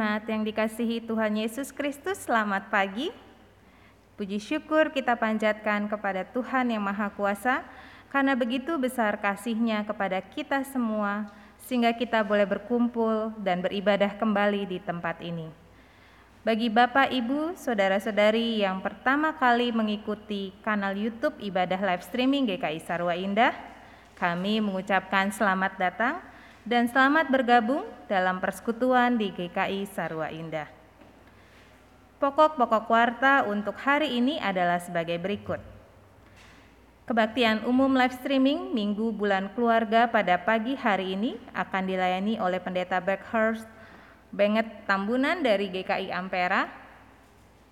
Jemaat yang dikasihi Tuhan Yesus Kristus, selamat pagi. Puji syukur kita panjatkan kepada Tuhan yang Maha Kuasa, karena begitu besar kasih-Nya kepada kita semua, sehingga kita boleh berkumpul dan beribadah kembali di tempat ini. Bagi Bapak, Ibu, Saudara-saudari yang pertama kali mengikuti kanal YouTube Ibadah Live Streaming GKI Sarwa Indah, kami mengucapkan selamat datang dan selamat bergabung dalam persekutuan di GKI Sarwa Indah. Pokok-pokok warta untuk hari ini adalah sebagai berikut. Kebaktian umum live streaming Minggu Bulan Keluarga pada pagi hari ini akan dilayani oleh Pendeta Beckhurst Benget Tambunan dari GKI Ampera.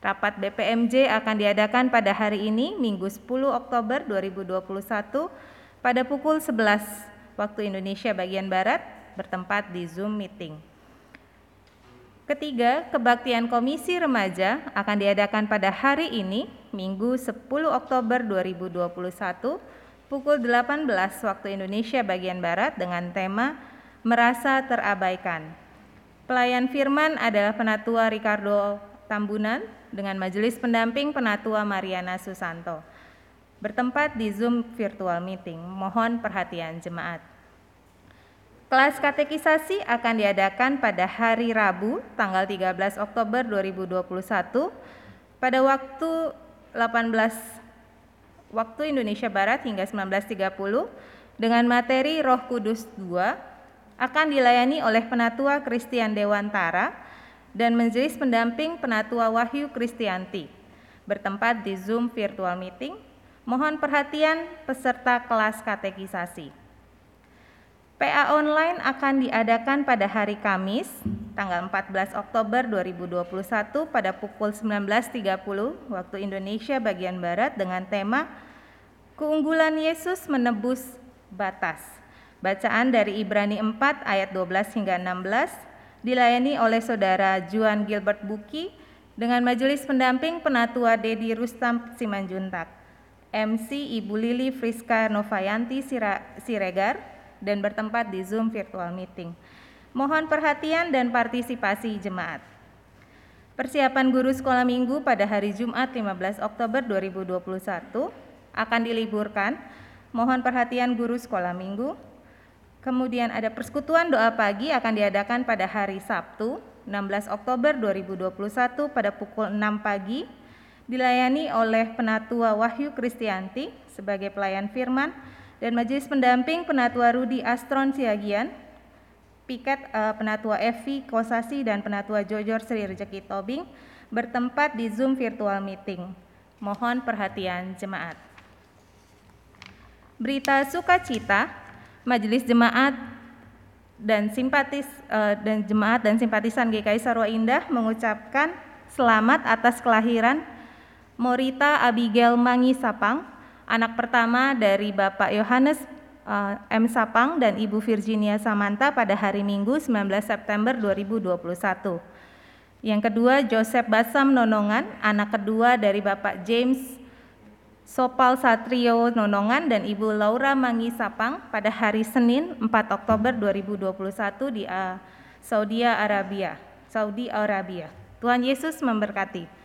Rapat BPMJ akan diadakan pada hari ini Minggu 10 Oktober 2021 pada pukul 11 waktu Indonesia bagian Barat bertempat di Zoom meeting. Ketiga, kebaktian Komisi Remaja akan diadakan pada hari ini, Minggu 10 Oktober 2021, pukul 18 waktu Indonesia bagian Barat dengan tema Merasa Terabaikan. Pelayan firman adalah Penatua Ricardo Tambunan dengan Majelis Pendamping Penatua Mariana Susanto. Bertempat di Zoom virtual meeting. Mohon perhatian jemaat. Kelas katekisasi akan diadakan pada hari Rabu tanggal 13 Oktober 2021 pada waktu 18 waktu Indonesia Barat hingga 19.30 dengan materi Roh Kudus 2 akan dilayani oleh Penatua Kristian Dewantara dan Majelis Pendamping Penatua Wahyu Kristianti bertempat di Zoom virtual meeting. Mohon perhatian peserta kelas katekisasi. PA online akan diadakan pada hari Kamis, tanggal 14 Oktober 2021 pada pukul 19.30 waktu Indonesia bagian Barat dengan tema Keunggulan Yesus menebus batas. Bacaan dari Ibrani 4 ayat 12 hingga 16 dilayani oleh Saudara Juan Gilbert Buki dengan Majelis Pendamping Penatua Dedi Rustam Simanjuntak, MC Ibu Lili Friska Novayanti Siregar, dan bertempat di Zoom virtual meeting. Mohon perhatian dan partisipasi jemaat. Persiapan guru sekolah minggu pada hari Jumat 15 Oktober 2021 akan diliburkan. Mohon perhatian guru sekolah minggu. Kemudian ada persekutuan doa pagi akan diadakan pada hari Sabtu 16 Oktober 2021 pada pukul 6 pagi dilayani oleh Penatua Wahyu Kristianti sebagai pelayan firman dan Majelis Pendamping Penatua Rudi Astron Siagian, Piket uh, Penatua Evi Kosasi dan Penatua Jojor Sri Rejeki Tobing bertempat di Zoom virtual meeting. Mohon perhatian jemaat. Berita sukacita, Majelis Jemaat dan simpatis uh, dan jemaat dan simpatisan GKI Sarwa Indah mengucapkan selamat atas kelahiran Morita Abigail Mangi Sapang anak pertama dari Bapak Yohanes uh, M. Sapang dan Ibu Virginia Samanta pada hari Minggu 19 September 2021. Yang kedua, Joseph Basam Nonongan, anak kedua dari Bapak James Sopal Satrio Nonongan dan Ibu Laura Mangi Sapang pada hari Senin 4 Oktober 2021 di uh, Saudi Arabia. Saudi Arabia. Tuhan Yesus memberkati.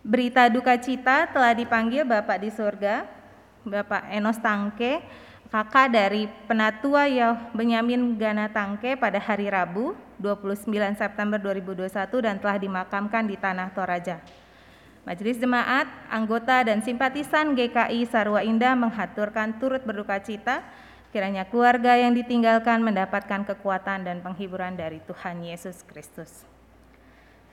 Berita duka cita telah dipanggil Bapak di surga, Bapak Enos Tangke, kakak dari penatua Yah Benyamin Gana Tangke pada hari Rabu 29 September 2021 dan telah dimakamkan di Tanah Toraja. Majelis Jemaat, anggota dan simpatisan GKI Sarwa Indah menghaturkan turut berduka cita kiranya keluarga yang ditinggalkan mendapatkan kekuatan dan penghiburan dari Tuhan Yesus Kristus.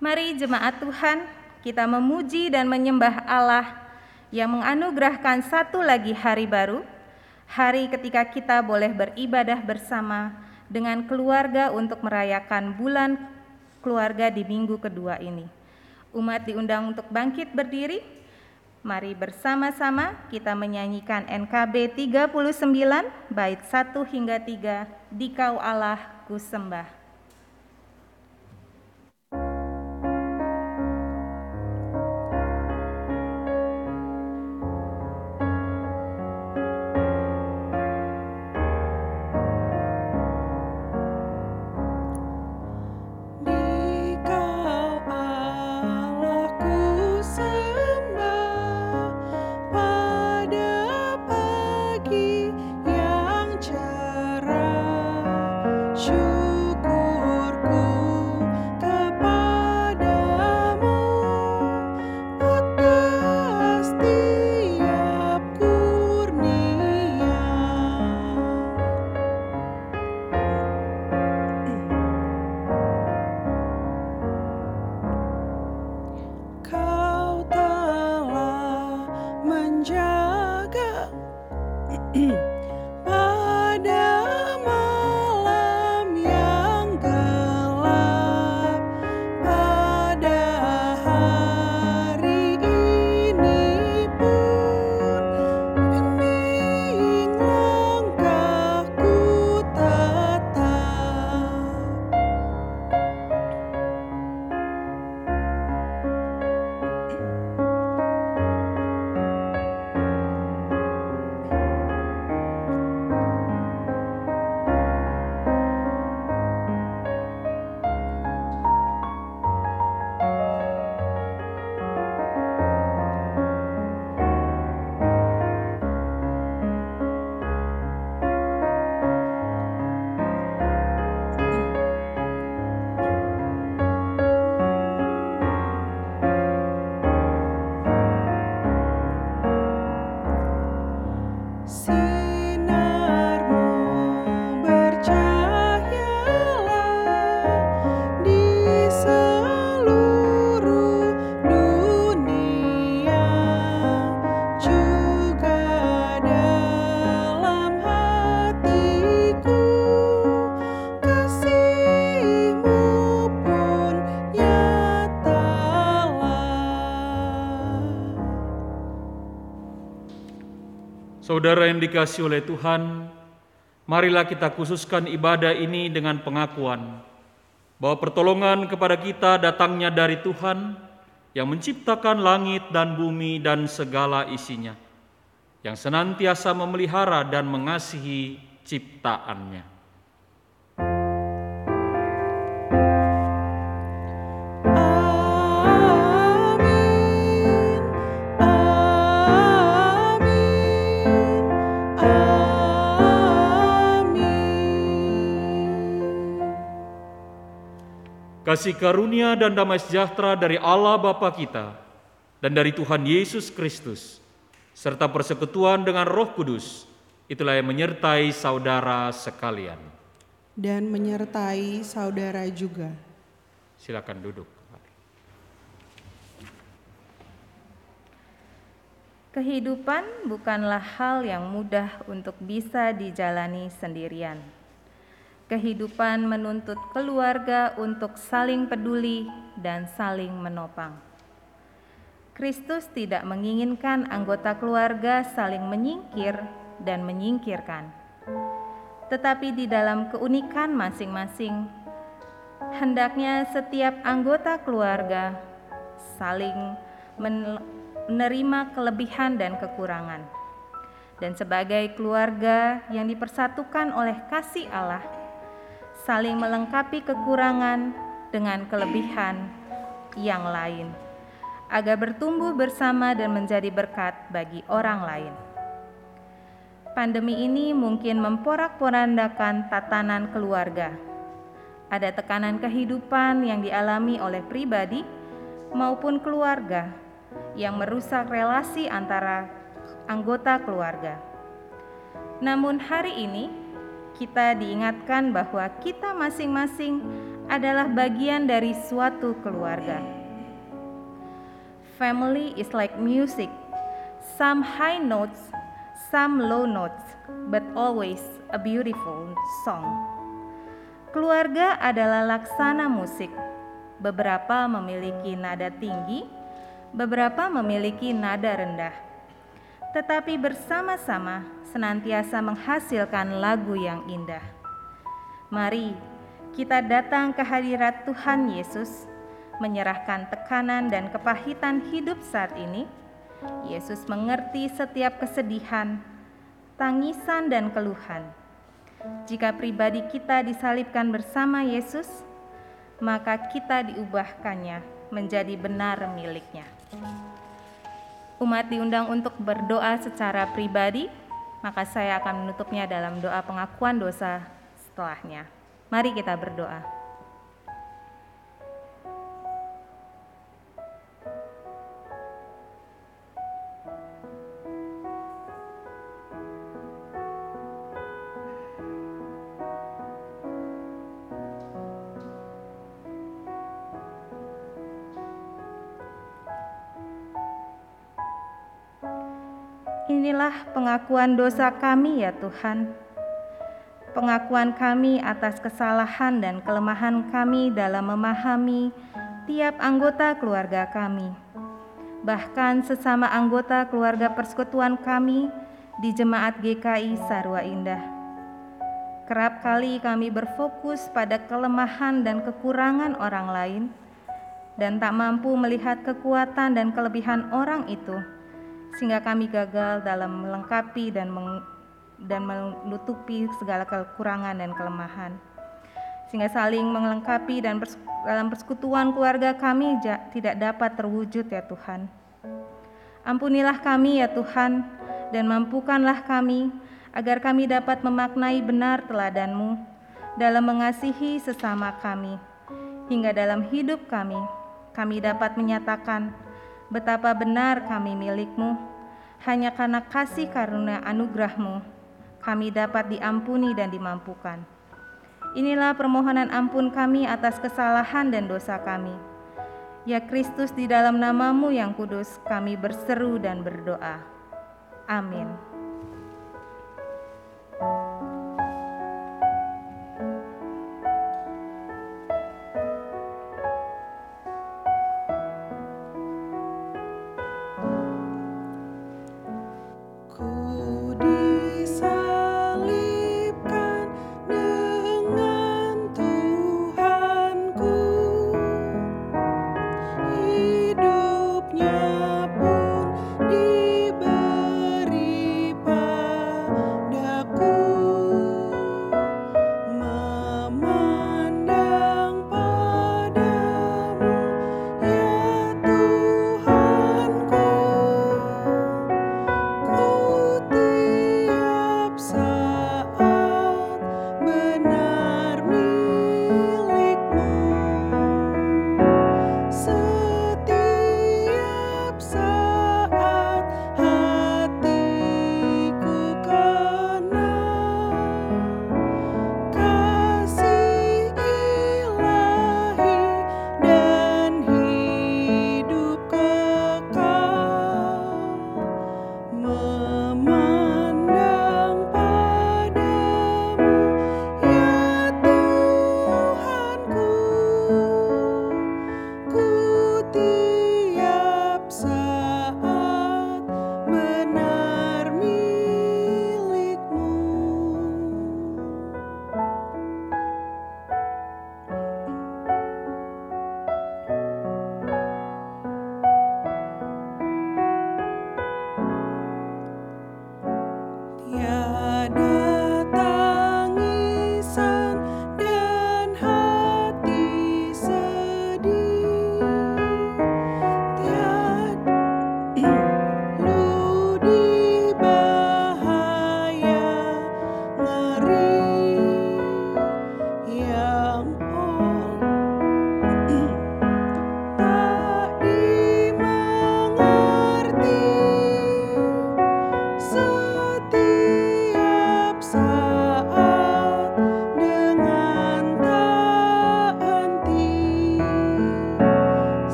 Mari jemaat Tuhan, kita memuji dan menyembah Allah yang menganugerahkan satu lagi hari baru, hari ketika kita boleh beribadah bersama dengan keluarga untuk merayakan bulan keluarga di minggu kedua ini. Umat diundang untuk bangkit berdiri. Mari bersama-sama kita menyanyikan NKB 39 bait 1 hingga 3 Dikau Allah ku sembah. Saudara yang dikasih oleh Tuhan, marilah kita khususkan ibadah ini dengan pengakuan bahwa pertolongan kepada kita datangnya dari Tuhan yang menciptakan langit dan bumi dan segala isinya, yang senantiasa memelihara dan mengasihi ciptaannya. Kasih karunia dan damai sejahtera dari Allah Bapa kita dan dari Tuhan Yesus Kristus serta persekutuan dengan Roh Kudus itulah yang menyertai saudara sekalian dan menyertai saudara juga. Silakan duduk. Kehidupan bukanlah hal yang mudah untuk bisa dijalani sendirian Kehidupan menuntut keluarga untuk saling peduli dan saling menopang. Kristus tidak menginginkan anggota keluarga saling menyingkir dan menyingkirkan, tetapi di dalam keunikan masing-masing, hendaknya setiap anggota keluarga saling menerima kelebihan dan kekurangan. Dan sebagai keluarga yang dipersatukan oleh kasih Allah, saling melengkapi kekurangan dengan kelebihan yang lain, agar bertumbuh bersama dan menjadi berkat bagi orang lain. Pandemi ini mungkin memporak-porandakan tatanan keluarga. Ada tekanan kehidupan yang dialami oleh pribadi maupun keluarga yang merusak relasi antara anggota keluarga. Namun, hari ini kita diingatkan bahwa kita masing-masing adalah bagian dari suatu keluarga. Family is like music. some high notes, some low notes, but always a beautiful song. Keluarga adalah laksana musik. Beberapa memiliki nada tinggi, beberapa memiliki nada rendah. Tetapi bersama-sama senantiasa menghasilkan lagu yang indah. Mari kita datang ke hadirat Tuhan Yesus, menyerahkan tekanan dan kepahitan hidup saat ini Yesus mengerti setiap kesedihan, tangisan, dan keluhan. Jika pribadi kita disalibkan bersama Yesus, maka kita diubahkannya menjadi benar miliknya. Umat diundang untuk berdoa secara pribadi, maka saya akan menutupnya dalam doa pengakuan dosa setelahnya. Mari kita berdoa. Inilah pengakuan dosa kami ya Tuhan. Pengakuan kami atas kesalahan dan kelemahan kami dalam memahami tiap anggota keluarga kami. Bahkan sesama anggota keluarga persekutuan kami di Jemaat GKI Sarwa Indah. Kerap kali kami berfokus pada kelemahan dan kekurangan orang lain dan tak mampu melihat kekuatan dan kelebihan orang itu sehingga kami gagal dalam melengkapi dan meng, dan menutupi segala kekurangan dan kelemahan. Sehingga saling melengkapi dan pers, dalam persekutuan keluarga kami ja, tidak dapat terwujud ya Tuhan. Ampunilah kami ya Tuhan dan mampukanlah kami agar kami dapat memaknai benar teladan-Mu dalam mengasihi sesama kami hingga dalam hidup kami kami dapat menyatakan betapa benar kami milikmu, hanya karena kasih karunia anugerahmu, kami dapat diampuni dan dimampukan. Inilah permohonan ampun kami atas kesalahan dan dosa kami. Ya Kristus di dalam namamu yang kudus kami berseru dan berdoa. Amin. berita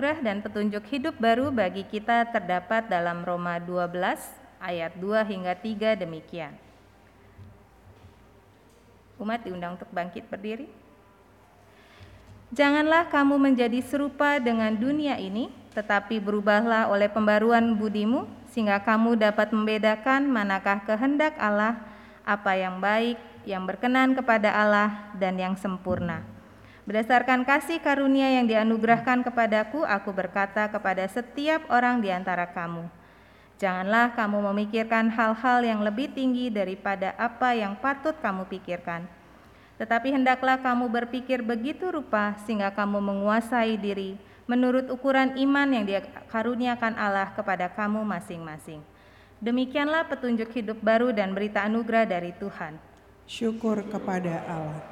anugerah dan petunjuk hidup baru bagi kita terdapat dalam Roma 12 ayat 2 hingga 3 demikian. Umat diundang untuk bangkit berdiri. Janganlah kamu menjadi serupa dengan dunia ini, tetapi berubahlah oleh pembaruan budimu, sehingga kamu dapat membedakan manakah kehendak Allah, apa yang baik, yang berkenan kepada Allah, dan yang sempurna. Berdasarkan kasih karunia yang dianugerahkan kepadaku, aku berkata kepada setiap orang di antara kamu, janganlah kamu memikirkan hal-hal yang lebih tinggi daripada apa yang patut kamu pikirkan. Tetapi hendaklah kamu berpikir begitu rupa sehingga kamu menguasai diri menurut ukuran iman yang dikaruniakan Allah kepada kamu masing-masing. Demikianlah petunjuk hidup baru dan berita anugerah dari Tuhan. Syukur kepada Allah.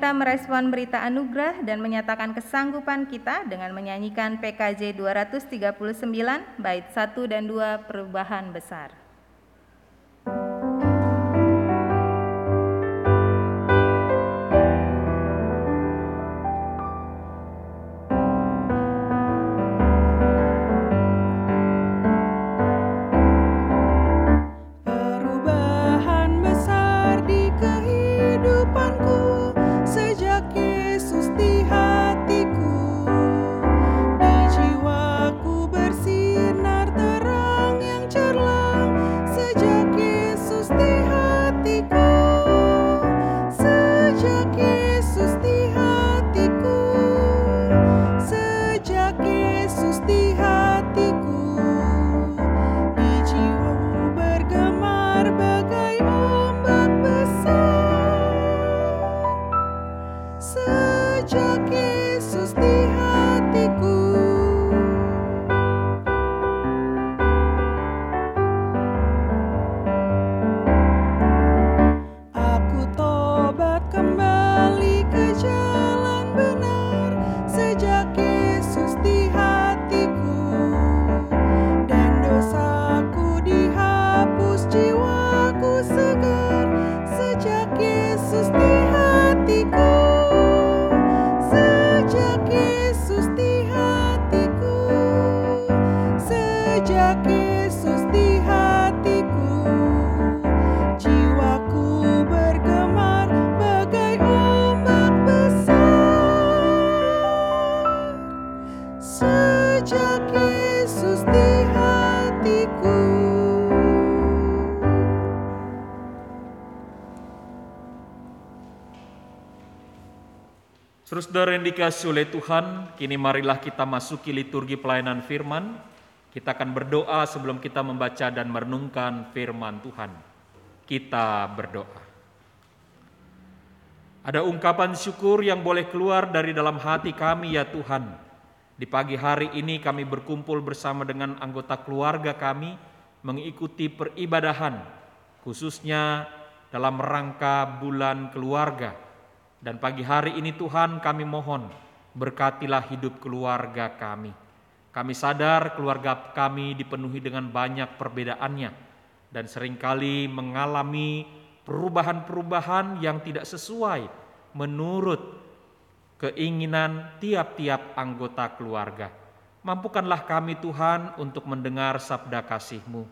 Kita merespon berita anugerah dan menyatakan kesanggupan kita dengan menyanyikan PKJ 239 bait 1 dan 2 perubahan besar. Saudara yang dikasih oleh Tuhan, kini marilah kita masuki liturgi pelayanan firman. Kita akan berdoa sebelum kita membaca dan merenungkan firman Tuhan. Kita berdoa. Ada ungkapan syukur yang boleh keluar dari dalam hati kami ya Tuhan. Di pagi hari ini kami berkumpul bersama dengan anggota keluarga kami mengikuti peribadahan khususnya dalam rangka bulan keluarga dan pagi hari ini Tuhan kami mohon berkatilah hidup keluarga kami. Kami sadar keluarga kami dipenuhi dengan banyak perbedaannya dan sering kali mengalami perubahan-perubahan yang tidak sesuai menurut keinginan tiap-tiap anggota keluarga. Mampukanlah kami Tuhan untuk mendengar sabda kasih-Mu.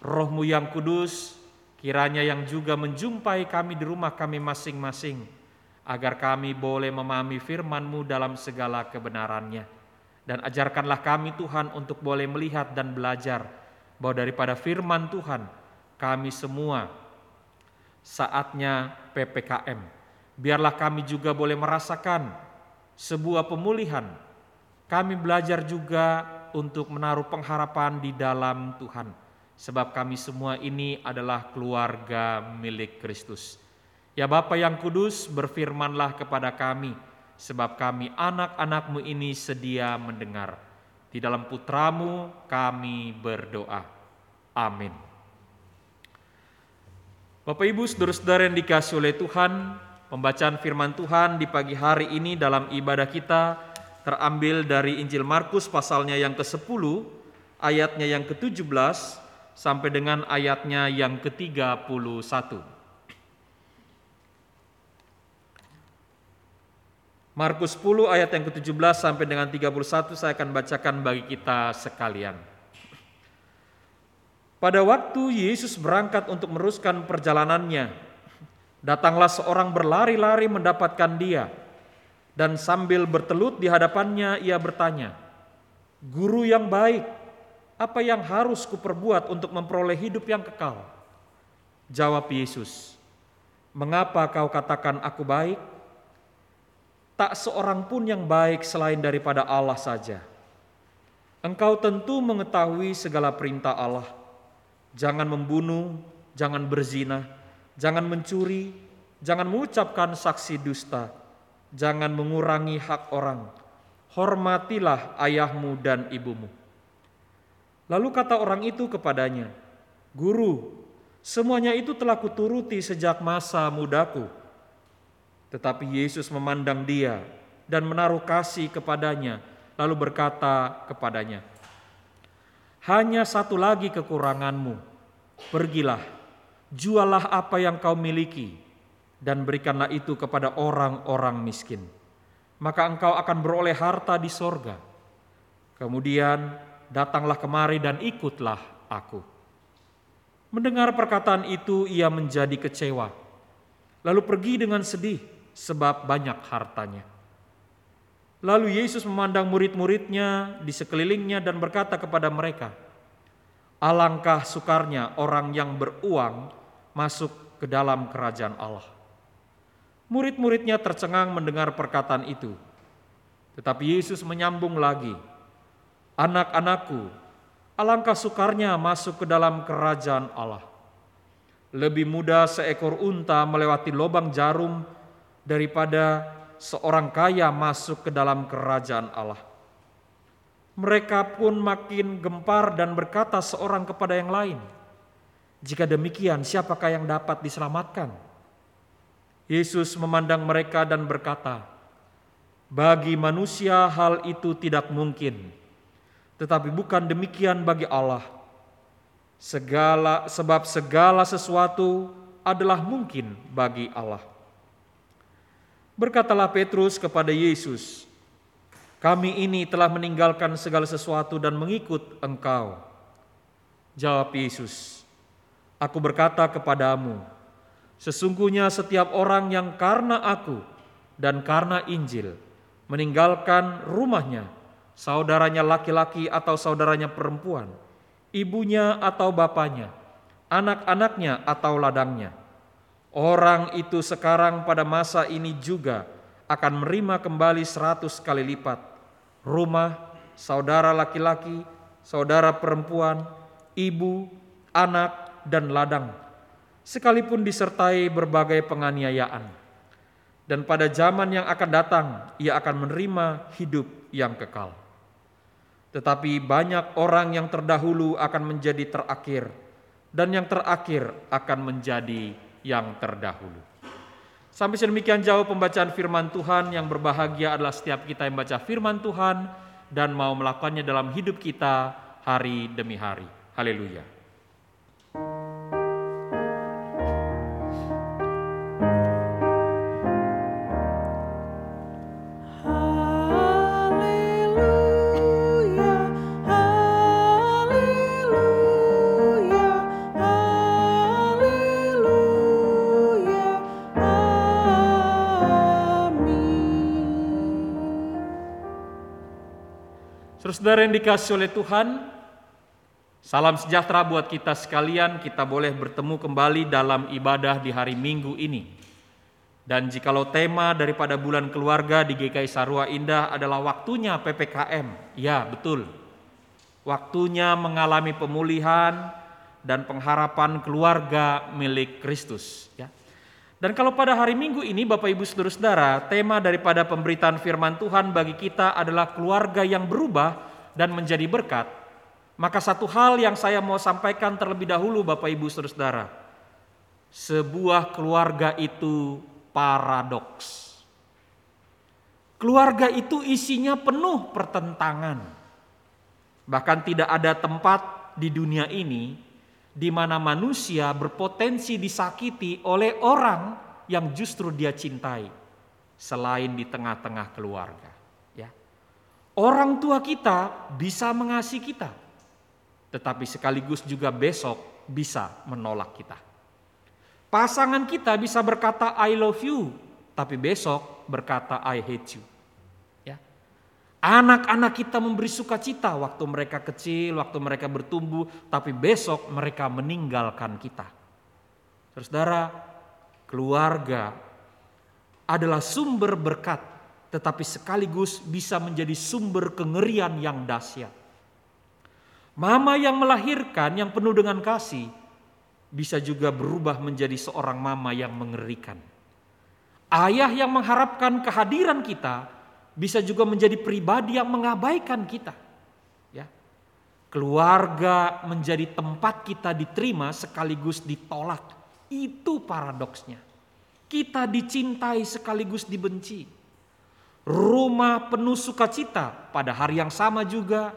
Rohmu yang kudus kiranya yang juga menjumpai kami di rumah kami masing-masing agar kami boleh memahami firman-Mu dalam segala kebenarannya. Dan ajarkanlah kami Tuhan untuk boleh melihat dan belajar bahwa daripada firman Tuhan kami semua saatnya PPKM. Biarlah kami juga boleh merasakan sebuah pemulihan. Kami belajar juga untuk menaruh pengharapan di dalam Tuhan. Sebab kami semua ini adalah keluarga milik Kristus. Ya Bapa yang kudus, berfirmanlah kepada kami, sebab kami anak-anakmu ini sedia mendengar. Di dalam putramu kami berdoa. Amin. Bapak Ibu saudara-saudara yang dikasih oleh Tuhan, pembacaan firman Tuhan di pagi hari ini dalam ibadah kita terambil dari Injil Markus pasalnya yang ke-10, ayatnya yang ke-17 sampai dengan ayatnya yang ke-31. Markus 10 ayat yang ke-17 sampai dengan 31 saya akan bacakan bagi kita sekalian. Pada waktu Yesus berangkat untuk meneruskan perjalanannya, datanglah seorang berlari-lari mendapatkan dia, dan sambil bertelut di hadapannya ia bertanya, Guru yang baik, apa yang harus kuperbuat untuk memperoleh hidup yang kekal? Jawab Yesus, Mengapa kau katakan aku baik? Tak seorang pun yang baik selain daripada Allah saja. Engkau tentu mengetahui segala perintah Allah jangan membunuh, jangan berzina, jangan mencuri, jangan mengucapkan saksi dusta, jangan mengurangi hak orang. Hormatilah ayahmu dan ibumu. Lalu kata orang itu kepadanya, "Guru, semuanya itu telah kuturuti sejak masa mudaku." Tetapi Yesus memandang dia dan menaruh kasih kepadanya, lalu berkata kepadanya, hanya satu lagi kekuranganmu. Pergilah, jualah apa yang kau miliki, dan berikanlah itu kepada orang-orang miskin. Maka engkau akan beroleh harta di sorga. Kemudian datanglah kemari dan ikutlah aku. Mendengar perkataan itu ia menjadi kecewa. Lalu pergi dengan sedih sebab banyak hartanya. Lalu Yesus memandang murid-muridnya di sekelilingnya dan berkata kepada mereka, Alangkah sukarnya orang yang beruang masuk ke dalam kerajaan Allah. Murid-muridnya tercengang mendengar perkataan itu. Tetapi Yesus menyambung lagi, Anak-anakku, alangkah sukarnya masuk ke dalam kerajaan Allah. Lebih mudah seekor unta melewati lubang jarum daripada seorang kaya masuk ke dalam kerajaan Allah. Mereka pun makin gempar dan berkata seorang kepada yang lain, "Jika demikian, siapakah yang dapat diselamatkan?" Yesus memandang mereka dan berkata, "Bagi manusia hal itu tidak mungkin, tetapi bukan demikian bagi Allah. Segala sebab segala sesuatu adalah mungkin bagi Allah." Berkatalah Petrus kepada Yesus, "Kami ini telah meninggalkan segala sesuatu dan mengikut Engkau." Jawab Yesus, "Aku berkata kepadamu, sesungguhnya setiap orang yang karena Aku dan karena Injil meninggalkan rumahnya, saudaranya laki-laki atau saudaranya perempuan, ibunya atau bapaknya, anak-anaknya atau ladangnya, Orang itu sekarang pada masa ini juga akan menerima kembali seratus kali lipat rumah, saudara laki-laki, saudara perempuan, ibu, anak, dan ladang, sekalipun disertai berbagai penganiayaan. Dan pada zaman yang akan datang, ia akan menerima hidup yang kekal. Tetapi banyak orang yang terdahulu akan menjadi terakhir, dan yang terakhir akan menjadi yang terdahulu. Sampai sedemikian jauh pembacaan firman Tuhan yang berbahagia adalah setiap kita yang baca firman Tuhan dan mau melakukannya dalam hidup kita hari demi hari. Haleluya. Saudara yang dikasih oleh Tuhan, salam sejahtera buat kita sekalian. Kita boleh bertemu kembali dalam ibadah di hari Minggu ini. Dan jikalau tema daripada bulan keluarga di GKI Sarua Indah adalah waktunya PPKM, ya betul. Waktunya mengalami pemulihan dan pengharapan keluarga milik Kristus. Ya. Dan kalau pada hari Minggu ini Bapak Ibu Saudara-saudara, tema daripada pemberitaan firman Tuhan bagi kita adalah keluarga yang berubah dan menjadi berkat. Maka satu hal yang saya mau sampaikan terlebih dahulu Bapak Ibu Saudara-saudara. Sebuah keluarga itu paradoks. Keluarga itu isinya penuh pertentangan. Bahkan tidak ada tempat di dunia ini di mana manusia berpotensi disakiti oleh orang yang justru dia cintai selain di tengah-tengah keluarga orang tua kita bisa mengasihi kita tetapi sekaligus juga besok bisa menolak kita. Pasangan kita bisa berkata I love you tapi besok berkata I hate you. Anak-anak kita memberi sukacita waktu mereka kecil, waktu mereka bertumbuh, tapi besok mereka meninggalkan kita. Saudara, keluarga adalah sumber berkat, tetapi sekaligus bisa menjadi sumber kengerian yang dahsyat. Mama yang melahirkan yang penuh dengan kasih bisa juga berubah menjadi seorang mama yang mengerikan. Ayah yang mengharapkan kehadiran kita bisa juga menjadi pribadi yang mengabaikan kita. Ya. Keluarga menjadi tempat kita diterima sekaligus ditolak. Itu paradoksnya. Kita dicintai sekaligus dibenci. Rumah penuh sukacita pada hari yang sama juga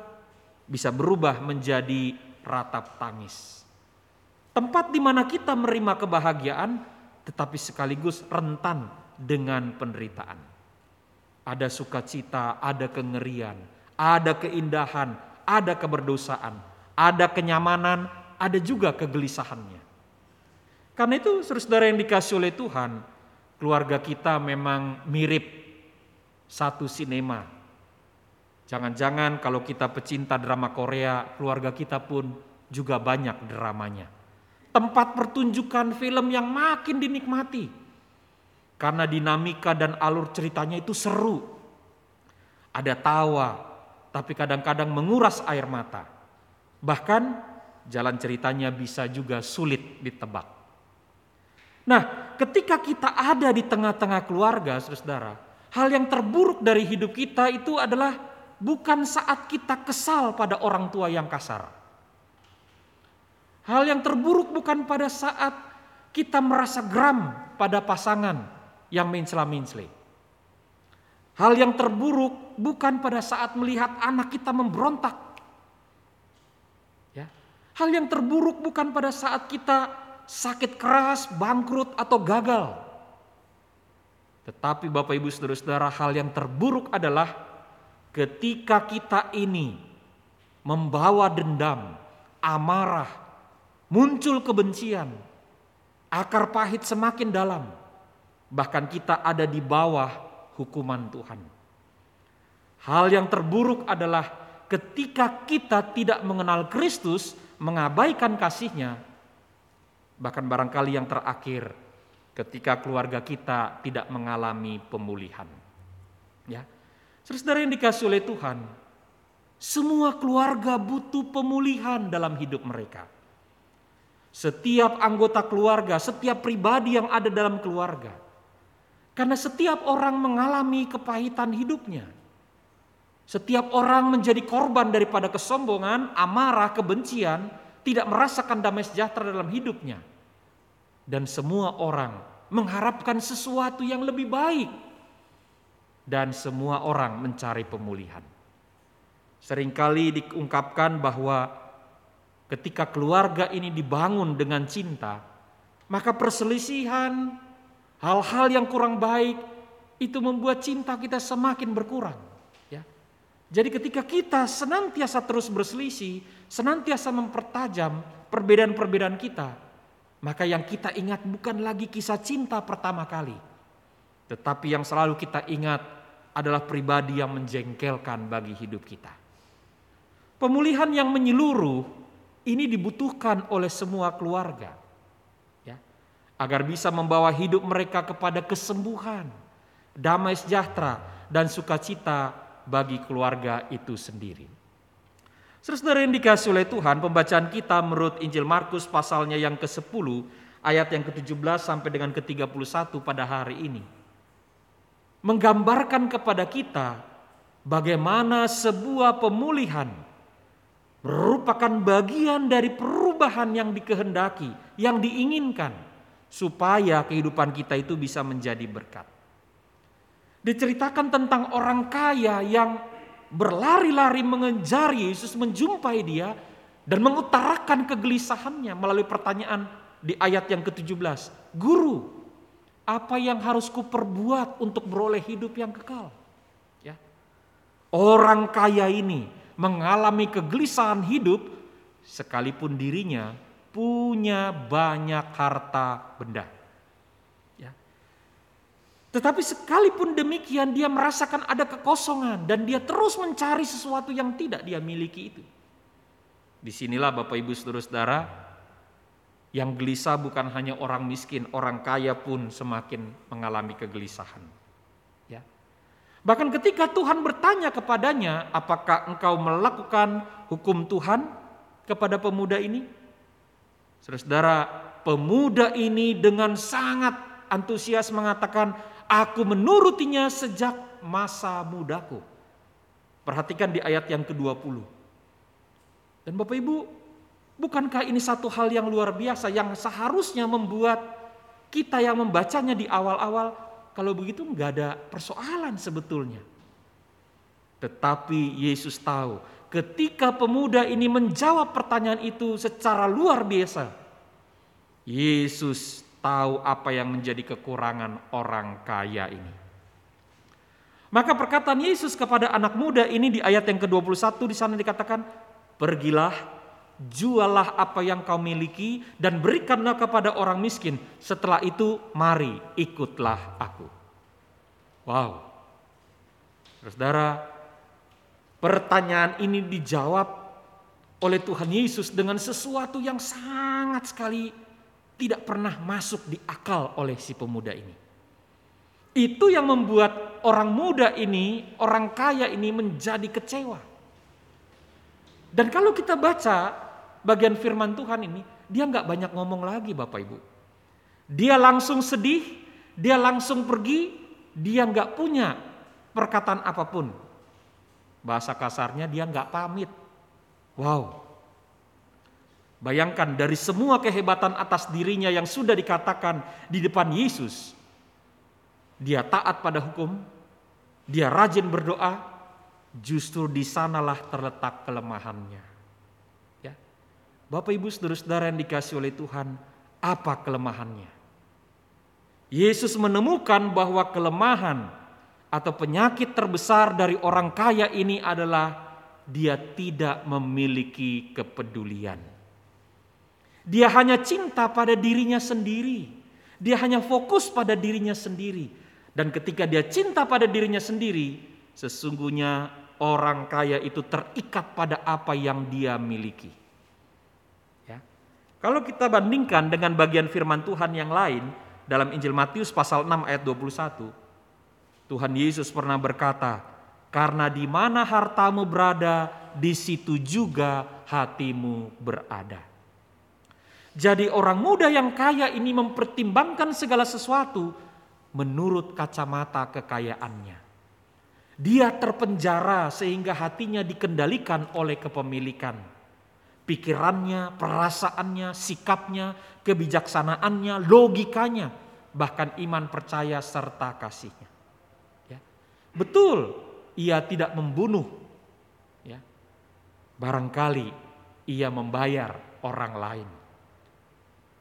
bisa berubah menjadi ratap tangis. Tempat di mana kita menerima kebahagiaan tetapi sekaligus rentan dengan penderitaan. Ada sukacita, ada kengerian, ada keindahan, ada keberdosaan, ada kenyamanan, ada juga kegelisahannya. Karena itu saudara yang dikasih oleh Tuhan, keluarga kita memang mirip satu sinema. Jangan-jangan kalau kita pecinta drama Korea, keluarga kita pun juga banyak dramanya. Tempat pertunjukan film yang makin dinikmati karena dinamika dan alur ceritanya itu seru. Ada tawa, tapi kadang-kadang menguras air mata. Bahkan jalan ceritanya bisa juga sulit ditebak. Nah, ketika kita ada di tengah-tengah keluarga, saudara, hal yang terburuk dari hidup kita itu adalah bukan saat kita kesal pada orang tua yang kasar. Hal yang terburuk bukan pada saat kita merasa geram pada pasangan yang mencela-mencela. Hal yang terburuk bukan pada saat melihat anak kita memberontak. Ya. Hal yang terburuk bukan pada saat kita sakit keras, bangkrut atau gagal. Tetapi Bapak Ibu Saudara-saudara, hal yang terburuk adalah ketika kita ini membawa dendam, amarah, muncul kebencian, akar pahit semakin dalam bahkan kita ada di bawah hukuman Tuhan. Hal yang terburuk adalah ketika kita tidak mengenal Kristus, mengabaikan kasihnya, bahkan barangkali yang terakhir ketika keluarga kita tidak mengalami pemulihan. Ya. Saudara yang dikasih oleh Tuhan, semua keluarga butuh pemulihan dalam hidup mereka. Setiap anggota keluarga, setiap pribadi yang ada dalam keluarga karena setiap orang mengalami kepahitan hidupnya. Setiap orang menjadi korban daripada kesombongan, amarah, kebencian, tidak merasakan damai sejahtera dalam hidupnya. Dan semua orang mengharapkan sesuatu yang lebih baik. Dan semua orang mencari pemulihan. Seringkali diungkapkan bahwa ketika keluarga ini dibangun dengan cinta, maka perselisihan, Hal-hal yang kurang baik itu membuat cinta kita semakin berkurang. Ya. Jadi ketika kita senantiasa terus berselisih, senantiasa mempertajam perbedaan-perbedaan kita, maka yang kita ingat bukan lagi kisah cinta pertama kali. Tetapi yang selalu kita ingat adalah pribadi yang menjengkelkan bagi hidup kita. Pemulihan yang menyeluruh ini dibutuhkan oleh semua keluarga agar bisa membawa hidup mereka kepada kesembuhan, damai sejahtera, dan sukacita bagi keluarga itu sendiri. Saudara yang dikasih oleh Tuhan, pembacaan kita menurut Injil Markus pasalnya yang ke-10 ayat yang ke-17 sampai dengan ke-31 pada hari ini menggambarkan kepada kita bagaimana sebuah pemulihan merupakan bagian dari perubahan yang dikehendaki, yang diinginkan supaya kehidupan kita itu bisa menjadi berkat. Diceritakan tentang orang kaya yang berlari-lari mengejar Yesus, menjumpai dia dan mengutarakan kegelisahannya melalui pertanyaan di ayat yang ke-17. Guru, apa yang harus kuperbuat untuk beroleh hidup yang kekal? Ya. Orang kaya ini mengalami kegelisahan hidup sekalipun dirinya punya banyak harta benda. Tetapi sekalipun demikian dia merasakan ada kekosongan dan dia terus mencari sesuatu yang tidak dia miliki itu. Di sinilah Bapak Ibu Saudara-saudara yang gelisah bukan hanya orang miskin, orang kaya pun semakin mengalami kegelisahan. Ya. Bahkan ketika Tuhan bertanya kepadanya, apakah engkau melakukan hukum Tuhan kepada pemuda ini? Saudara-saudara, pemuda ini dengan sangat antusias mengatakan, aku menurutinya sejak masa mudaku. Perhatikan di ayat yang ke-20. Dan Bapak Ibu, Bukankah ini satu hal yang luar biasa yang seharusnya membuat kita yang membacanya di awal-awal kalau begitu nggak ada persoalan sebetulnya. Tetapi Yesus tahu ketika pemuda ini menjawab pertanyaan itu secara luar biasa. Yesus tahu apa yang menjadi kekurangan orang kaya ini. Maka perkataan Yesus kepada anak muda ini di ayat yang ke-21 di sana dikatakan, "Pergilah jualah apa yang kau miliki dan berikanlah kepada orang miskin. Setelah itu mari ikutlah aku. Wow. Saudara, pertanyaan ini dijawab oleh Tuhan Yesus dengan sesuatu yang sangat sekali tidak pernah masuk di akal oleh si pemuda ini. Itu yang membuat orang muda ini, orang kaya ini menjadi kecewa. Dan kalau kita baca bagian firman Tuhan ini, dia nggak banyak ngomong lagi Bapak Ibu. Dia langsung sedih, dia langsung pergi, dia nggak punya perkataan apa pun. Bahasa kasarnya dia nggak pamit. Wow. Bayangkan dari semua kehebatan atas dirinya yang sudah dikatakan di depan Yesus. Dia taat pada hukum, dia rajin berdoa, justru di sanalah terletak kelemahannya. Bapak Ibu saudara-saudara yang dikasih oleh Tuhan, apa kelemahannya? Yesus menemukan bahwa kelemahan atau penyakit terbesar dari orang kaya ini adalah dia tidak memiliki kepedulian. Dia hanya cinta pada dirinya sendiri. Dia hanya fokus pada dirinya sendiri. Dan ketika dia cinta pada dirinya sendiri, sesungguhnya orang kaya itu terikat pada apa yang dia miliki. Kalau kita bandingkan dengan bagian firman Tuhan yang lain dalam Injil Matius pasal 6 ayat 21, Tuhan Yesus pernah berkata, "Karena di mana hartamu berada, di situ juga hatimu berada." Jadi orang muda yang kaya ini mempertimbangkan segala sesuatu menurut kacamata kekayaannya. Dia terpenjara sehingga hatinya dikendalikan oleh kepemilikan pikirannya, perasaannya, sikapnya, kebijaksanaannya, logikanya, bahkan iman percaya serta kasihnya. Ya. Betul, ia tidak membunuh. Ya. Barangkali ia membayar orang lain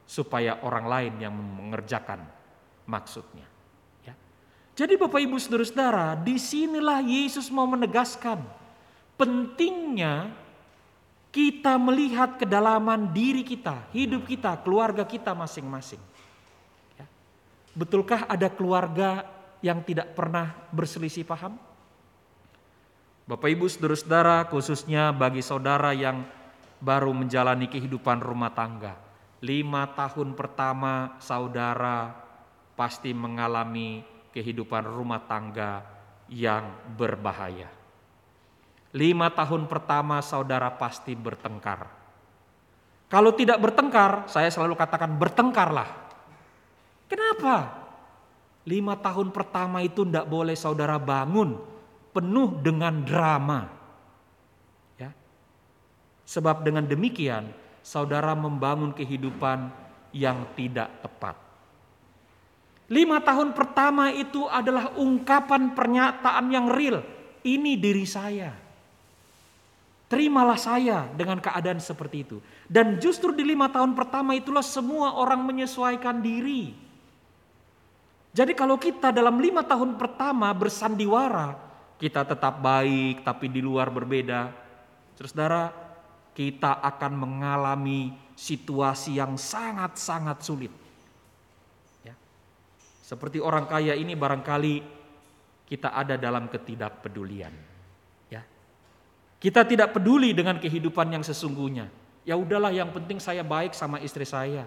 supaya orang lain yang mengerjakan maksudnya. Ya. Jadi Bapak Ibu Saudara-saudara, di sinilah Yesus mau menegaskan pentingnya kita melihat kedalaman diri kita, hidup kita, keluarga kita masing-masing. Ya. Betulkah ada keluarga yang tidak pernah berselisih paham? Bapak Ibu saudara-saudara khususnya bagi saudara yang baru menjalani kehidupan rumah tangga. Lima tahun pertama saudara pasti mengalami kehidupan rumah tangga yang berbahaya Lima tahun pertama saudara pasti bertengkar. Kalau tidak bertengkar, saya selalu katakan bertengkarlah. Kenapa? Lima tahun pertama itu tidak boleh saudara bangun penuh dengan drama. Ya. Sebab dengan demikian saudara membangun kehidupan yang tidak tepat. Lima tahun pertama itu adalah ungkapan pernyataan yang real. Ini diri saya. Terimalah saya dengan keadaan seperti itu. Dan justru di lima tahun pertama itulah semua orang menyesuaikan diri. Jadi kalau kita dalam lima tahun pertama bersandiwara, kita tetap baik tapi di luar berbeda. Saudara, kita akan mengalami situasi yang sangat-sangat sulit. Ya. Seperti orang kaya ini barangkali kita ada dalam ketidakpedulian. Kita tidak peduli dengan kehidupan yang sesungguhnya. Ya udahlah yang penting saya baik sama istri saya.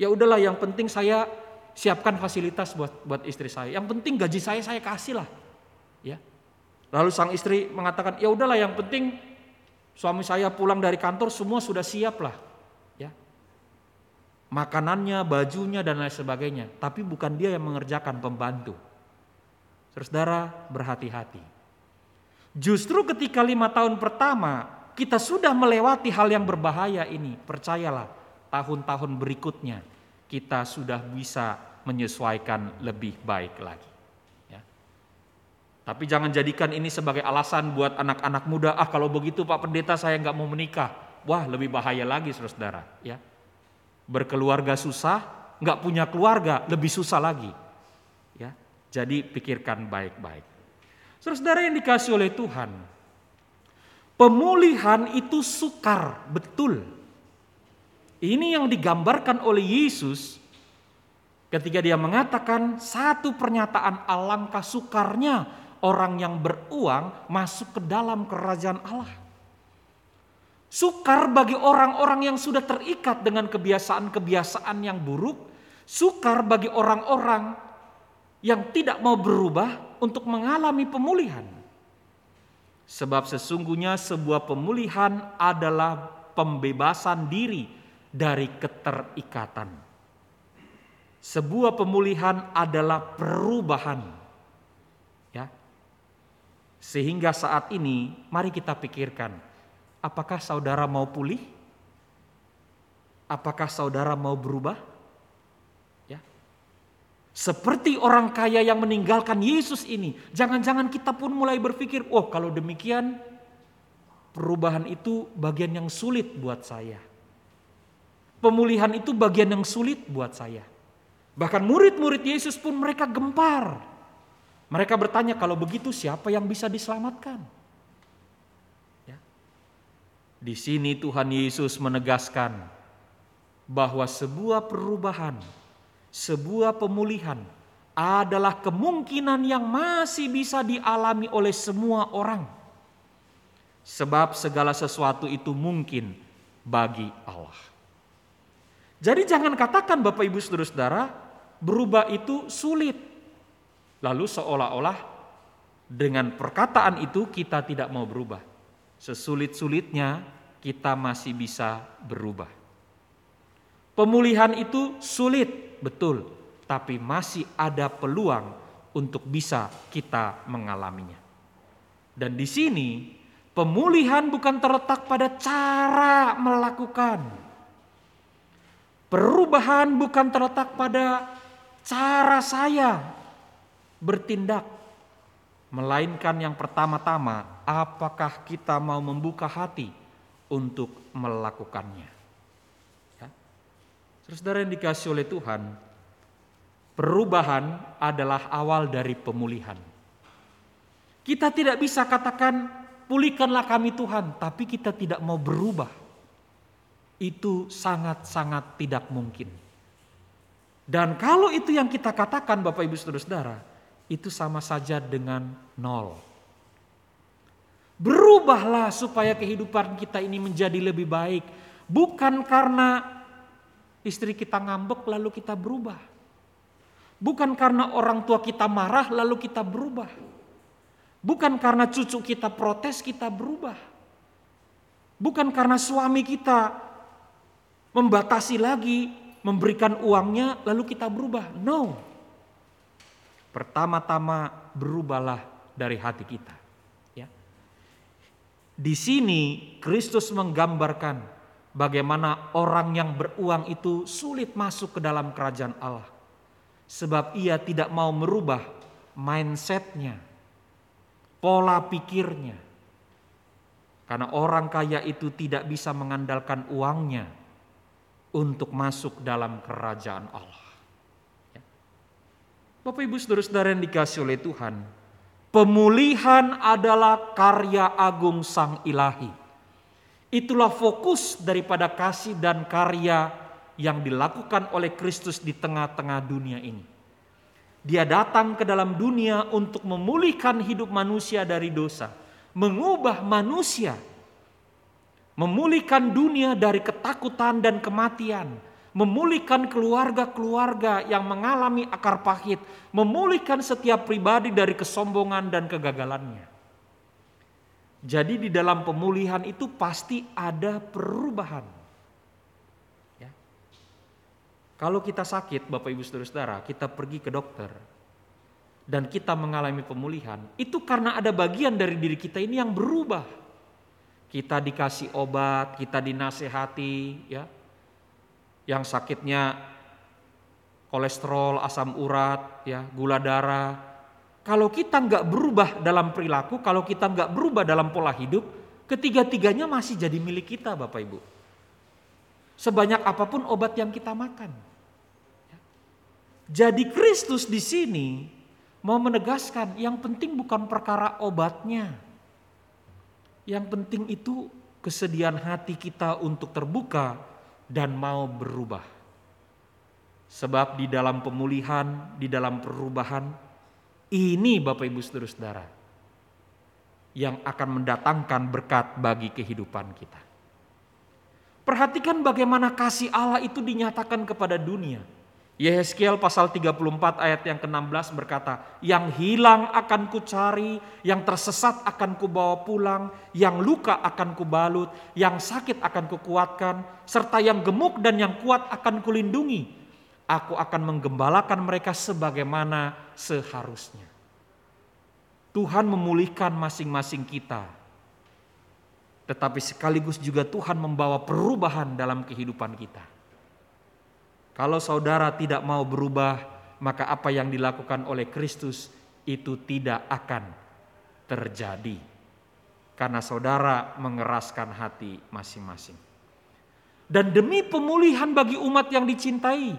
Ya udahlah yang penting saya siapkan fasilitas buat buat istri saya. Yang penting gaji saya saya kasih lah. Ya. Lalu sang istri mengatakan, "Ya udahlah yang penting suami saya pulang dari kantor semua sudah siap lah." Ya. Makanannya, bajunya dan lain sebagainya, tapi bukan dia yang mengerjakan pembantu. Saudara, berhati-hati. Justru ketika lima tahun pertama kita sudah melewati hal yang berbahaya ini, percayalah tahun-tahun berikutnya kita sudah bisa menyesuaikan lebih baik lagi. Tapi jangan jadikan ini sebagai alasan buat anak-anak muda, ah kalau begitu Pak Pendeta saya nggak mau menikah. Wah lebih bahaya lagi saudara. Ya. Berkeluarga susah, nggak punya keluarga lebih susah lagi. Ya. Jadi pikirkan baik-baik. Saudara yang dikasih oleh Tuhan, pemulihan itu sukar, betul. Ini yang digambarkan oleh Yesus ketika dia mengatakan satu pernyataan alangkah sukarnya orang yang beruang masuk ke dalam kerajaan Allah. Sukar bagi orang-orang yang sudah terikat dengan kebiasaan-kebiasaan yang buruk, sukar bagi orang-orang yang tidak mau berubah, untuk mengalami pemulihan. Sebab sesungguhnya sebuah pemulihan adalah pembebasan diri dari keterikatan. Sebuah pemulihan adalah perubahan. Ya. Sehingga saat ini mari kita pikirkan, apakah saudara mau pulih? Apakah saudara mau berubah? Seperti orang kaya yang meninggalkan Yesus ini. Jangan-jangan kita pun mulai berpikir, oh kalau demikian perubahan itu bagian yang sulit buat saya. Pemulihan itu bagian yang sulit buat saya. Bahkan murid-murid Yesus pun mereka gempar. Mereka bertanya kalau begitu siapa yang bisa diselamatkan? Ya. Di sini Tuhan Yesus menegaskan bahwa sebuah perubahan sebuah pemulihan adalah kemungkinan yang masih bisa dialami oleh semua orang. Sebab segala sesuatu itu mungkin bagi Allah. Jadi jangan katakan Bapak Ibu Saudara-saudara berubah itu sulit. Lalu seolah-olah dengan perkataan itu kita tidak mau berubah. Sesulit-sulitnya kita masih bisa berubah. Pemulihan itu sulit, betul, tapi masih ada peluang untuk bisa kita mengalaminya. Dan di sini pemulihan bukan terletak pada cara melakukan. Perubahan bukan terletak pada cara saya bertindak. Melainkan yang pertama-tama, apakah kita mau membuka hati untuk melakukannya. Saudara yang dikasih oleh Tuhan, perubahan adalah awal dari pemulihan. Kita tidak bisa katakan, pulihkanlah kami Tuhan, tapi kita tidak mau berubah. Itu sangat-sangat tidak mungkin. Dan kalau itu yang kita katakan Bapak Ibu Saudara-saudara, itu sama saja dengan nol. Berubahlah supaya kehidupan kita ini menjadi lebih baik. Bukan karena istri kita ngambek lalu kita berubah. Bukan karena orang tua kita marah lalu kita berubah. Bukan karena cucu kita protes kita berubah. Bukan karena suami kita membatasi lagi, memberikan uangnya lalu kita berubah. No. Pertama-tama berubahlah dari hati kita. Ya. Di sini Kristus menggambarkan bagaimana orang yang beruang itu sulit masuk ke dalam kerajaan Allah. Sebab ia tidak mau merubah mindsetnya, pola pikirnya. Karena orang kaya itu tidak bisa mengandalkan uangnya untuk masuk dalam kerajaan Allah. Bapak Ibu Saudara-saudara yang dikasih oleh Tuhan, pemulihan adalah karya agung Sang Ilahi. Itulah fokus daripada kasih dan karya yang dilakukan oleh Kristus di tengah-tengah dunia ini. Dia datang ke dalam dunia untuk memulihkan hidup manusia dari dosa, mengubah manusia memulihkan dunia dari ketakutan dan kematian, memulihkan keluarga-keluarga yang mengalami akar pahit, memulihkan setiap pribadi dari kesombongan dan kegagalannya. Jadi di dalam pemulihan itu pasti ada perubahan. Ya. Kalau kita sakit, Bapak Ibu Saudara-saudara, kita pergi ke dokter dan kita mengalami pemulihan, itu karena ada bagian dari diri kita ini yang berubah kita dikasih obat, kita dinasehati, ya. Yang sakitnya kolesterol, asam urat, ya, gula darah. Kalau kita nggak berubah dalam perilaku, kalau kita nggak berubah dalam pola hidup, ketiga-tiganya masih jadi milik kita, Bapak Ibu. Sebanyak apa pun obat yang kita makan. Ya. Jadi Kristus di sini mau menegaskan yang penting bukan perkara obatnya, yang penting itu kesediaan hati kita untuk terbuka dan mau berubah. Sebab di dalam pemulihan, di dalam perubahan, ini Bapak Ibu Saudara-saudara yang akan mendatangkan berkat bagi kehidupan kita. Perhatikan bagaimana kasih Allah itu dinyatakan kepada dunia Yehezkiel pasal 34 ayat yang ke-16 berkata, yang hilang akan kucari, yang tersesat akan kubawa pulang, yang luka akan kubalut, yang sakit akan kukuatkan, serta yang gemuk dan yang kuat akan kulindungi. Aku akan menggembalakan mereka sebagaimana seharusnya. Tuhan memulihkan masing-masing kita. Tetapi sekaligus juga Tuhan membawa perubahan dalam kehidupan kita. Kalau saudara tidak mau berubah, maka apa yang dilakukan oleh Kristus itu tidak akan terjadi. Karena saudara mengeraskan hati masing-masing. Dan demi pemulihan bagi umat yang dicintai,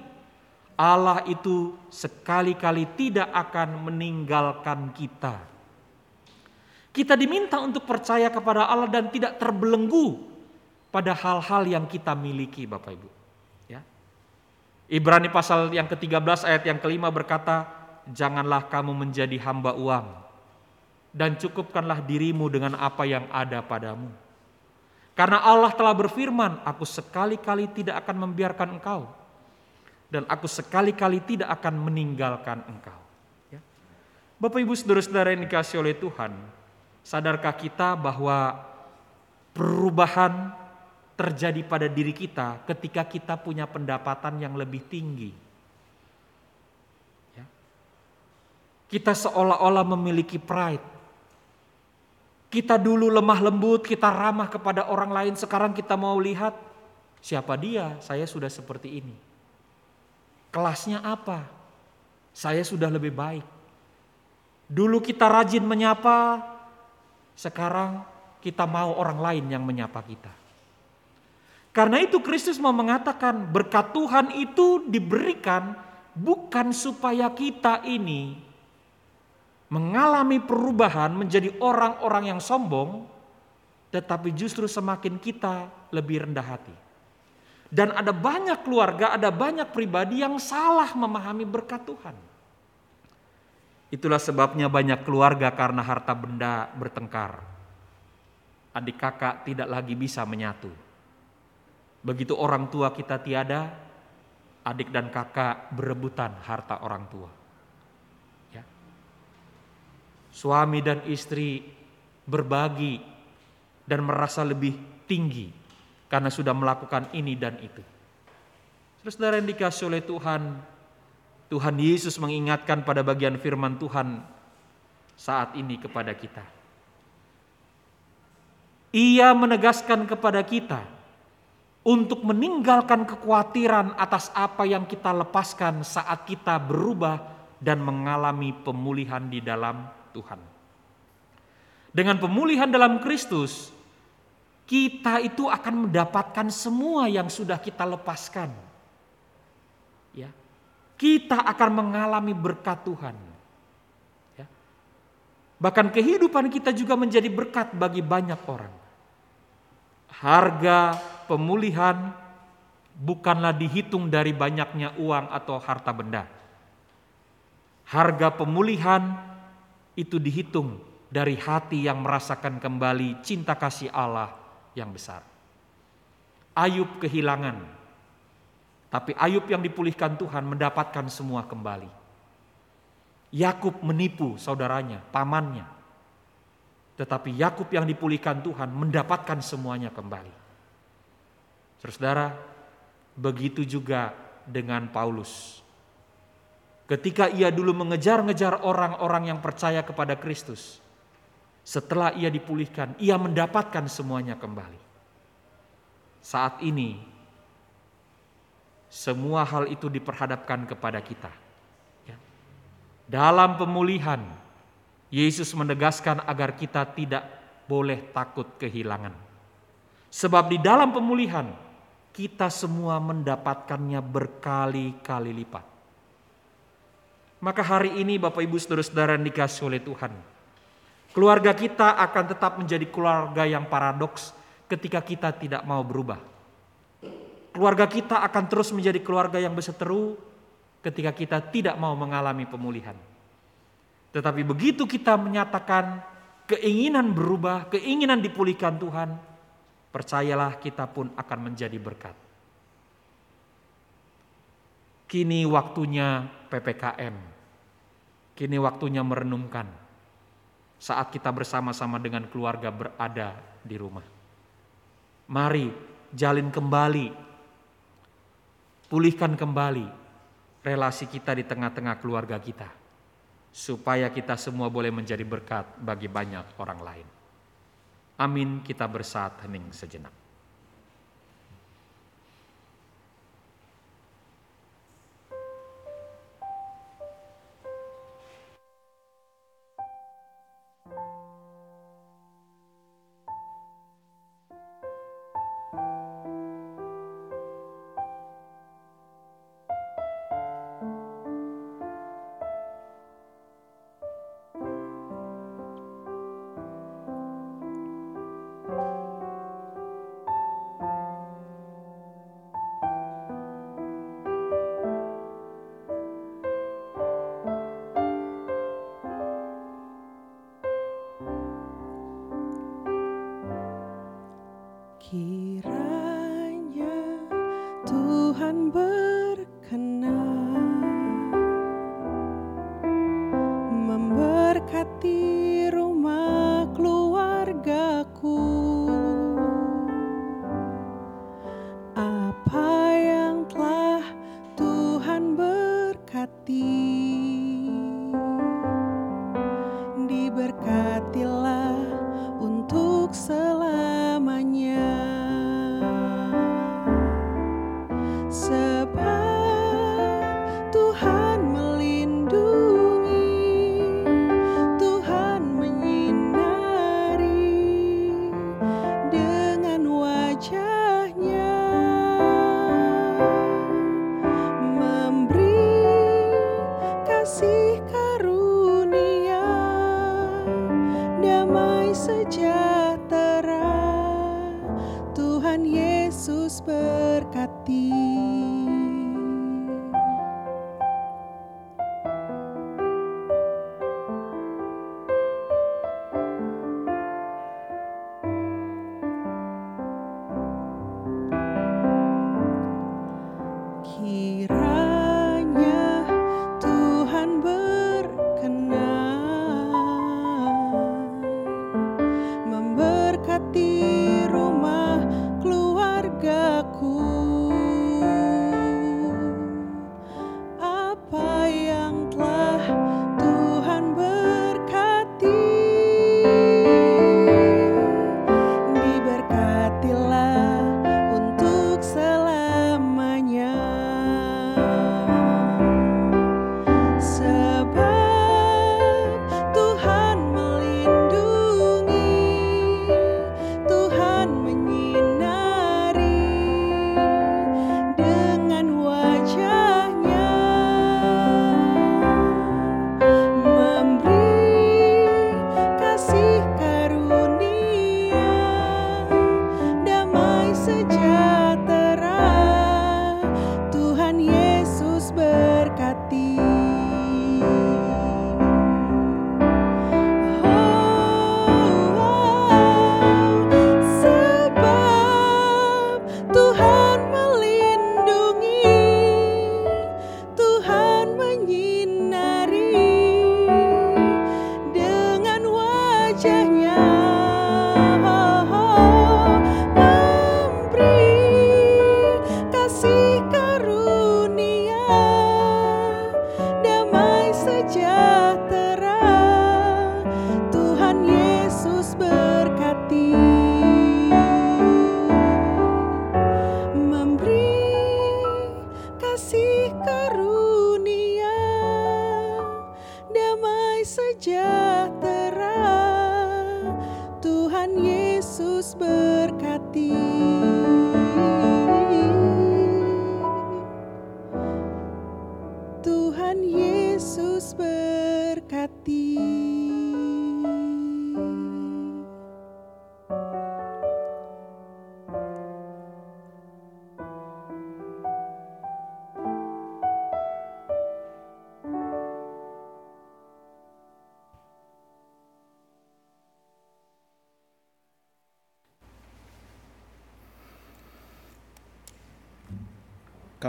Allah itu sekali-kali tidak akan meninggalkan kita. Kita diminta untuk percaya kepada Allah dan tidak terbelenggu pada hal-hal yang kita miliki Bapak Ibu. Ibrani pasal yang ke-13 ayat yang kelima berkata, Janganlah kamu menjadi hamba uang, dan cukupkanlah dirimu dengan apa yang ada padamu. Karena Allah telah berfirman, aku sekali-kali tidak akan membiarkan engkau, dan aku sekali-kali tidak akan meninggalkan engkau. Ya. Bapak ibu saudara-saudara yang dikasih oleh Tuhan, sadarkah kita bahwa perubahan terjadi pada diri kita ketika kita punya pendapatan yang lebih tinggi. Ya. Kita seolah-olah memiliki pride. Kita dulu lemah lembut, kita ramah kepada orang lain, sekarang kita mau lihat siapa dia, saya sudah seperti ini. Kelasnya apa? Saya sudah lebih baik. Dulu kita rajin menyapa, sekarang kita mau orang lain yang menyapa kita. Karena itu Kristus mau mengatakan berkat Tuhan itu diberikan bukan supaya kita ini mengalami perubahan menjadi orang-orang yang sombong, tetapi justru semakin kita lebih rendah hati. Dan ada banyak keluarga, ada banyak pribadi yang salah memahami berkat Tuhan. Itulah sebabnya banyak keluarga karena harta benda bertengkar. Adik kakak tidak lagi bisa menyatu Begitu orang tua kita tiada, adik dan kakak berebutan harta orang tua. Ya. Suami dan istri berbagi dan merasa lebih tinggi karena sudah melakukan ini dan itu. Saudara yang dikasih oleh Tuhan, Tuhan Yesus mengingatkan pada bagian firman Tuhan saat ini kepada kita. Ia menegaskan kepada kita untuk meninggalkan kekhawatiran atas apa yang kita lepaskan saat kita berubah dan mengalami pemulihan di dalam Tuhan. Dengan pemulihan dalam Kristus, kita itu akan mendapatkan semua yang sudah kita lepaskan. Ya. Kita akan mengalami berkat Tuhan. Ya. Bahkan kehidupan kita juga menjadi berkat bagi banyak orang. Harga pemulihan bukanlah dihitung dari banyaknya uang atau harta benda. Harga pemulihan itu dihitung dari hati yang merasakan kembali cinta kasih Allah yang besar. Ayub kehilangan, tapi Ayub yang dipulihkan Tuhan mendapatkan semua kembali. Yakub menipu saudaranya, pamannya. Tetapi Yakub yang dipulihkan Tuhan mendapatkan semuanya kembali. Saudara, begitu juga dengan Paulus. Ketika ia dulu mengejar-ngejar orang-orang yang percaya kepada Kristus, setelah ia dipulihkan, ia mendapatkan semuanya kembali. Saat ini, semua hal itu diperhadapkan kepada kita. Ya. Dalam pemulihan, Yesus menegaskan agar kita tidak boleh takut kehilangan. Sebab di dalam pemulihan, kita semua mendapatkannya berkali-kali lipat. Maka hari ini Bapak Ibu Saudara-saudara dikasih oleh Tuhan, Keluarga kita akan tetap menjadi keluarga yang paradoks ketika kita tidak mau berubah. Keluarga kita akan terus menjadi keluarga yang berseteru ketika kita tidak mau mengalami pemulihan. Tetapi begitu kita menyatakan keinginan berubah, keinginan dipulihkan Tuhan, percayalah kita pun akan menjadi berkat. Kini waktunya PPKM. Kini waktunya merenungkan saat kita bersama-sama dengan keluarga berada di rumah. Mari jalin kembali, pulihkan kembali relasi kita di tengah-tengah keluarga kita, supaya kita semua boleh menjadi berkat bagi banyak orang lain. Amin. Kita bersaat hening sejenak.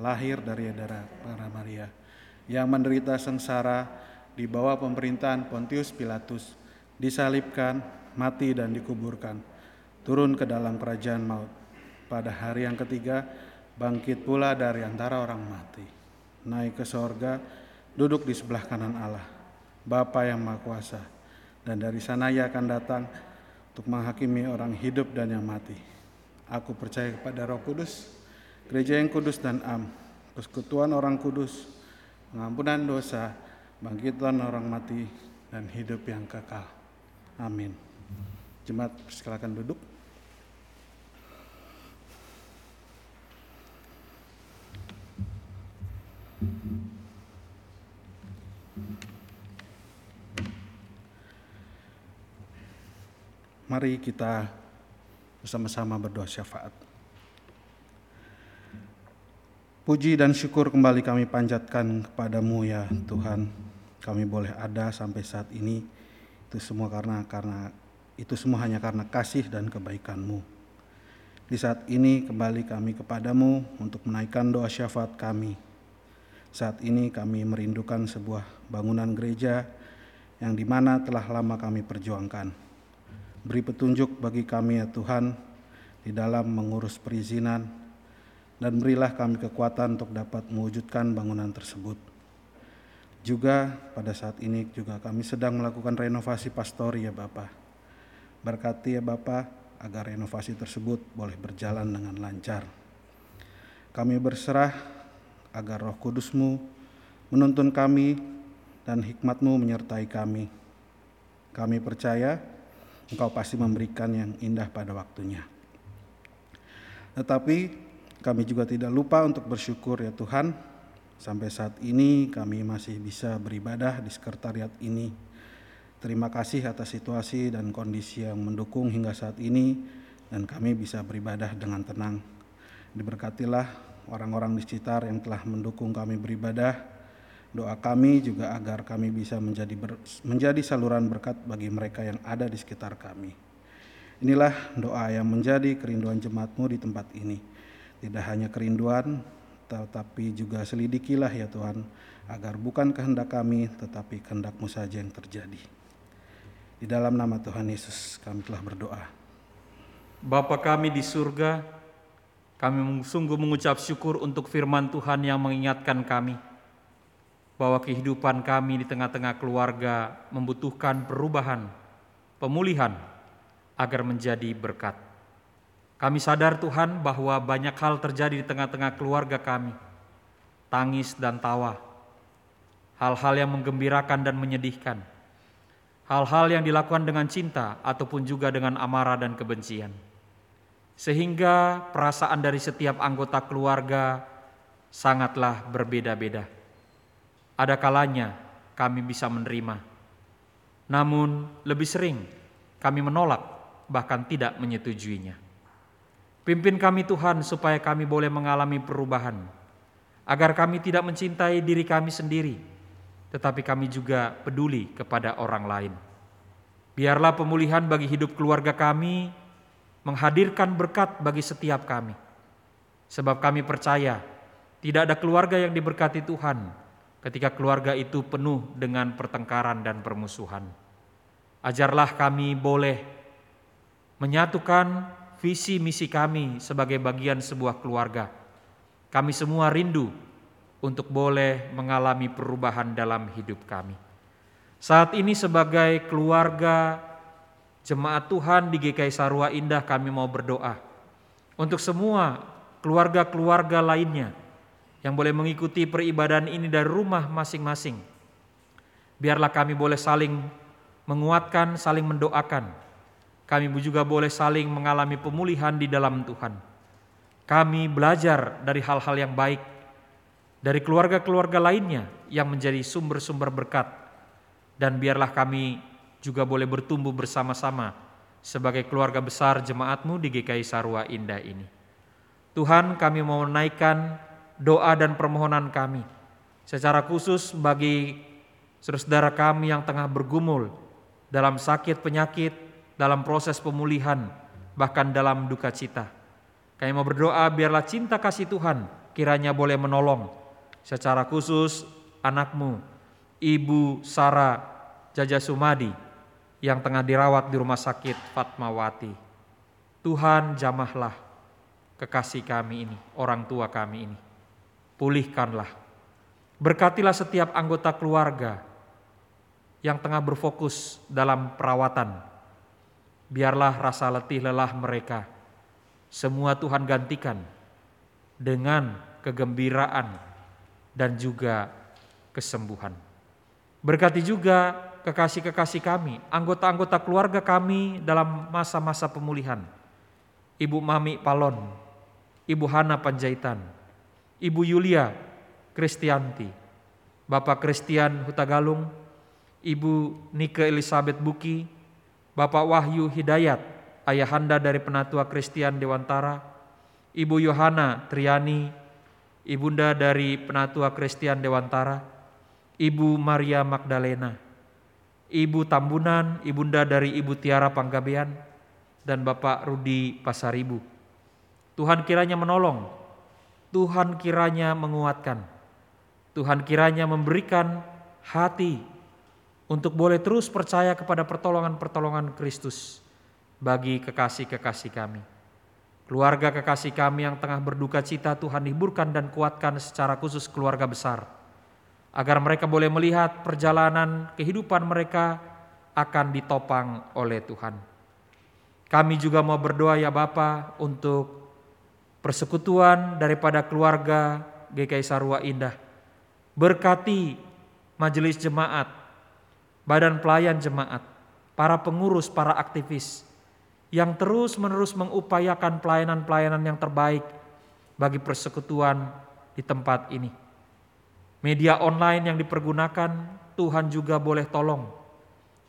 lahir dari darah para Maria, yang menderita sengsara di bawah pemerintahan Pontius Pilatus, disalibkan, mati dan dikuburkan, turun ke dalam kerajaan maut. Pada hari yang ketiga, bangkit pula dari antara orang mati, naik ke sorga, duduk di sebelah kanan Allah, Bapa yang Maha Kuasa, dan dari sana ia akan datang untuk menghakimi orang hidup dan yang mati. Aku percaya kepada Roh Kudus, gereja yang kudus dan am, persekutuan orang kudus, pengampunan dosa, bangkitan orang mati, dan hidup yang kekal. Amin. Jemaat silakan duduk. Mari kita bersama-sama berdoa syafaat. Puji dan syukur kembali kami panjatkan kepadamu ya Tuhan. Kami boleh ada sampai saat ini itu semua karena karena itu semua hanya karena kasih dan kebaikanmu. Di saat ini kembali kami kepadamu untuk menaikkan doa syafaat kami. Saat ini kami merindukan sebuah bangunan gereja yang di mana telah lama kami perjuangkan. Beri petunjuk bagi kami ya Tuhan di dalam mengurus perizinan dan berilah kami kekuatan untuk dapat mewujudkan bangunan tersebut. Juga pada saat ini juga kami sedang melakukan renovasi pastori ya Bapak. Berkati ya Bapak agar renovasi tersebut boleh berjalan dengan lancar. Kami berserah agar roh kudusmu menuntun kami dan hikmatmu menyertai kami. Kami percaya engkau pasti memberikan yang indah pada waktunya. Tetapi kami juga tidak lupa untuk bersyukur ya Tuhan, sampai saat ini kami masih bisa beribadah di sekretariat ini. Terima kasih atas situasi dan kondisi yang mendukung hingga saat ini dan kami bisa beribadah dengan tenang. Diberkatilah orang-orang di sekitar yang telah mendukung kami beribadah. Doa kami juga agar kami bisa menjadi ber, menjadi saluran berkat bagi mereka yang ada di sekitar kami. Inilah doa yang menjadi kerinduan jemaatmu di tempat ini. Tidak hanya kerinduan, tetapi juga selidikilah ya Tuhan, agar bukan kehendak kami, tetapi kehendakmu saja yang terjadi. Di dalam nama Tuhan Yesus kami telah berdoa. Bapa kami di surga, kami sungguh mengucap syukur untuk firman Tuhan yang mengingatkan kami bahwa kehidupan kami di tengah-tengah keluarga membutuhkan perubahan, pemulihan, agar menjadi berkat. Kami sadar Tuhan bahwa banyak hal terjadi di tengah-tengah keluarga kami, tangis dan tawa, hal-hal yang menggembirakan dan menyedihkan, hal-hal yang dilakukan dengan cinta ataupun juga dengan amarah dan kebencian. Sehingga perasaan dari setiap anggota keluarga sangatlah berbeda-beda. Ada kalanya kami bisa menerima, namun lebih sering kami menolak, bahkan tidak menyetujuinya. Pimpin kami Tuhan supaya kami boleh mengalami perubahan, agar kami tidak mencintai diri kami sendiri, tetapi kami juga peduli kepada orang lain. Biarlah pemulihan bagi hidup keluarga kami menghadirkan berkat bagi setiap kami. Sebab kami percaya tidak ada keluarga yang diberkati Tuhan ketika keluarga itu penuh dengan pertengkaran dan permusuhan. Ajarlah kami boleh menyatukan visi misi kami sebagai bagian sebuah keluarga. Kami semua rindu untuk boleh mengalami perubahan dalam hidup kami. Saat ini sebagai keluarga jemaat Tuhan di GKI Sarua Indah kami mau berdoa untuk semua keluarga-keluarga lainnya yang boleh mengikuti peribadahan ini dari rumah masing-masing. Biarlah kami boleh saling menguatkan, saling mendoakan. Kami juga boleh saling mengalami pemulihan di dalam Tuhan. Kami belajar dari hal-hal yang baik dari keluarga-keluarga lainnya yang menjadi sumber-sumber berkat. Dan biarlah kami juga boleh bertumbuh bersama-sama sebagai keluarga besar jemaatmu di GKI Sarwa Indah ini. Tuhan kami mau menaikkan doa dan permohonan kami secara khusus bagi saudara-saudara kami yang tengah bergumul dalam sakit penyakit, dalam proses pemulihan, bahkan dalam duka cita. Kami mau berdoa biarlah cinta kasih Tuhan kiranya boleh menolong secara khusus anakmu, Ibu Sara Jaja Sumadi yang tengah dirawat di rumah sakit Fatmawati. Tuhan jamahlah kekasih kami ini, orang tua kami ini. Pulihkanlah. Berkatilah setiap anggota keluarga yang tengah berfokus dalam perawatan. Biarlah rasa letih lelah mereka semua Tuhan gantikan dengan kegembiraan dan juga kesembuhan. Berkati juga kekasih-kekasih kami, anggota-anggota keluarga kami dalam masa-masa pemulihan. Ibu Mami Palon, Ibu Hana Panjaitan, Ibu Yulia Kristianti, Bapak Kristian Hutagalung, Ibu Nike Elizabeth Buki, Bapak Wahyu Hidayat, ayahanda dari Penatua Kristian Dewantara, Ibu Yohana Triani ibunda dari Penatua Kristian Dewantara, Ibu Maria Magdalena, Ibu Tambunan, ibunda dari Ibu Tiara Panggabean, dan Bapak Rudi Pasaribu. Tuhan kiranya menolong, Tuhan kiranya menguatkan, Tuhan kiranya memberikan hati untuk boleh terus percaya kepada pertolongan-pertolongan Kristus bagi kekasih-kekasih kami. Keluarga kekasih kami yang tengah berduka cita Tuhan hiburkan dan kuatkan secara khusus keluarga besar. Agar mereka boleh melihat perjalanan kehidupan mereka akan ditopang oleh Tuhan. Kami juga mau berdoa ya Bapa untuk persekutuan daripada keluarga GKI Sarwa Indah. Berkati majelis jemaat, badan pelayan jemaat, para pengurus, para aktivis, yang terus-menerus mengupayakan pelayanan-pelayanan yang terbaik bagi persekutuan di tempat ini. Media online yang dipergunakan, Tuhan juga boleh tolong.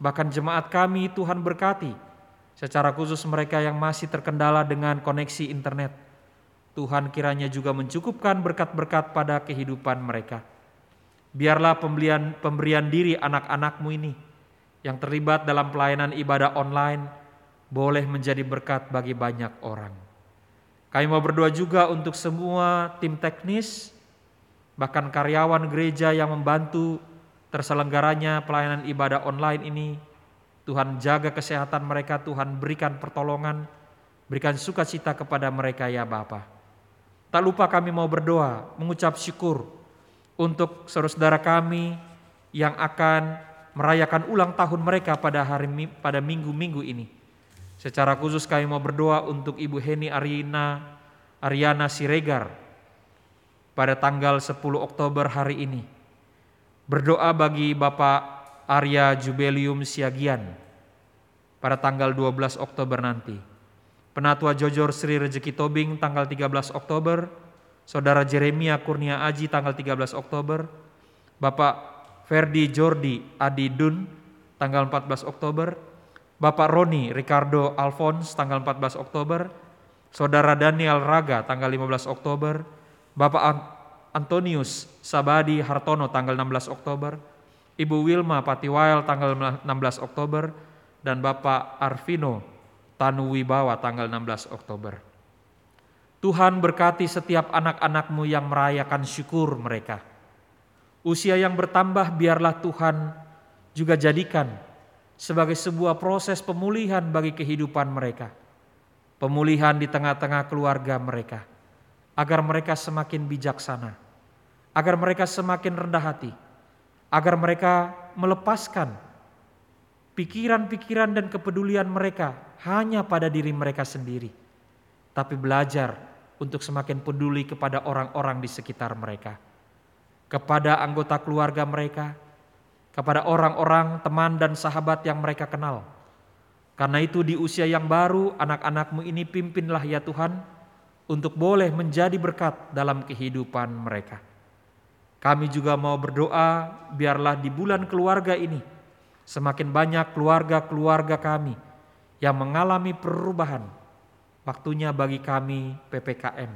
Bahkan jemaat kami Tuhan berkati, secara khusus mereka yang masih terkendala dengan koneksi internet. Tuhan kiranya juga mencukupkan berkat-berkat pada kehidupan mereka. Biarlah pembelian, pemberian diri anak-anakmu ini yang terlibat dalam pelayanan ibadah online, boleh menjadi berkat bagi banyak orang. Kami mau berdoa juga untuk semua tim teknis, bahkan karyawan gereja yang membantu terselenggaranya pelayanan ibadah online ini. Tuhan jaga kesehatan mereka, Tuhan berikan pertolongan, berikan sukacita kepada mereka ya Bapa. Tak lupa kami mau berdoa, mengucap syukur untuk saudara-saudara kami yang akan merayakan ulang tahun mereka pada hari pada minggu-minggu ini. Secara khusus kami mau berdoa untuk Ibu Heni Arina Ariana Siregar pada tanggal 10 Oktober hari ini. Berdoa bagi Bapak Arya Jubelium Siagian pada tanggal 12 Oktober nanti. Penatua Jojor Sri Rezeki Tobing tanggal 13 Oktober, Saudara Jeremia Kurnia Aji tanggal 13 Oktober, Bapak Ferdi Jordi Adi Dun tanggal 14 Oktober, Bapak Roni Ricardo Alphonse tanggal 14 Oktober, Saudara Daniel Raga tanggal 15 Oktober, Bapak Antonius Sabadi Hartono tanggal 16 Oktober, Ibu Wilma Patiwail tanggal 16 Oktober, dan Bapak Arvino Tanuwibawa tanggal 16 Oktober. Tuhan berkati setiap anak-anakmu yang merayakan syukur mereka. Usia yang bertambah biarlah Tuhan juga jadikan sebagai sebuah proses pemulihan bagi kehidupan mereka. pemulihan di tengah-tengah keluarga mereka, agar mereka semakin bijaksana, agar mereka semakin rendah hati, agar mereka melepaskan pikiran-pikiran dan kepedulian mereka hanya pada diri mereka sendiri, tapi belajar untuk semakin peduli kepada orang-orang di sekitar mereka, kepada anggota keluarga mereka, kepada orang-orang, teman, dan sahabat yang mereka kenal. Karena itu, di usia yang baru, anak-anakmu ini pimpinlah ya Tuhan, untuk boleh menjadi berkat dalam kehidupan mereka. Kami juga mau berdoa, biarlah di bulan keluarga ini semakin banyak keluarga-keluarga kami yang mengalami perubahan. Waktunya bagi kami PPKM.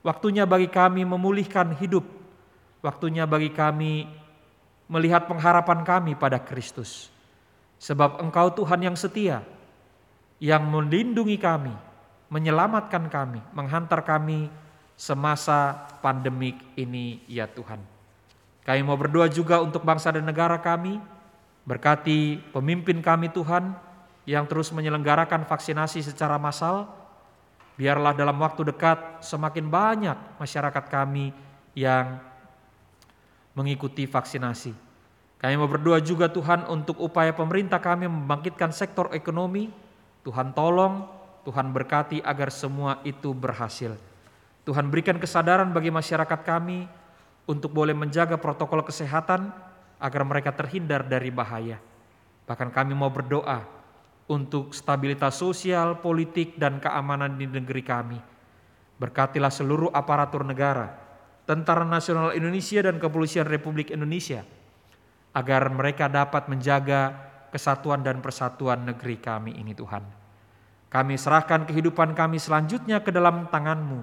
Waktunya bagi kami memulihkan hidup. Waktunya bagi kami melihat pengharapan kami pada Kristus. Sebab Engkau Tuhan yang setia, yang melindungi kami, menyelamatkan kami, menghantar kami semasa pandemik ini ya Tuhan. Kami mau berdoa juga untuk bangsa dan negara kami, Berkati pemimpin kami Tuhan yang terus menyelenggarakan vaksinasi secara massal. Biarlah dalam waktu dekat semakin banyak masyarakat kami yang mengikuti vaksinasi. Kami mau berdoa juga Tuhan untuk upaya pemerintah kami membangkitkan sektor ekonomi. Tuhan tolong, Tuhan berkati agar semua itu berhasil. Tuhan berikan kesadaran bagi masyarakat kami untuk boleh menjaga protokol kesehatan, agar mereka terhindar dari bahaya. Bahkan kami mau berdoa untuk stabilitas sosial, politik, dan keamanan di negeri kami. Berkatilah seluruh aparatur negara, Tentara Nasional Indonesia dan Kepolisian Republik Indonesia, agar mereka dapat menjaga kesatuan dan persatuan negeri kami ini Tuhan. Kami serahkan kehidupan kami selanjutnya ke dalam tangan-Mu,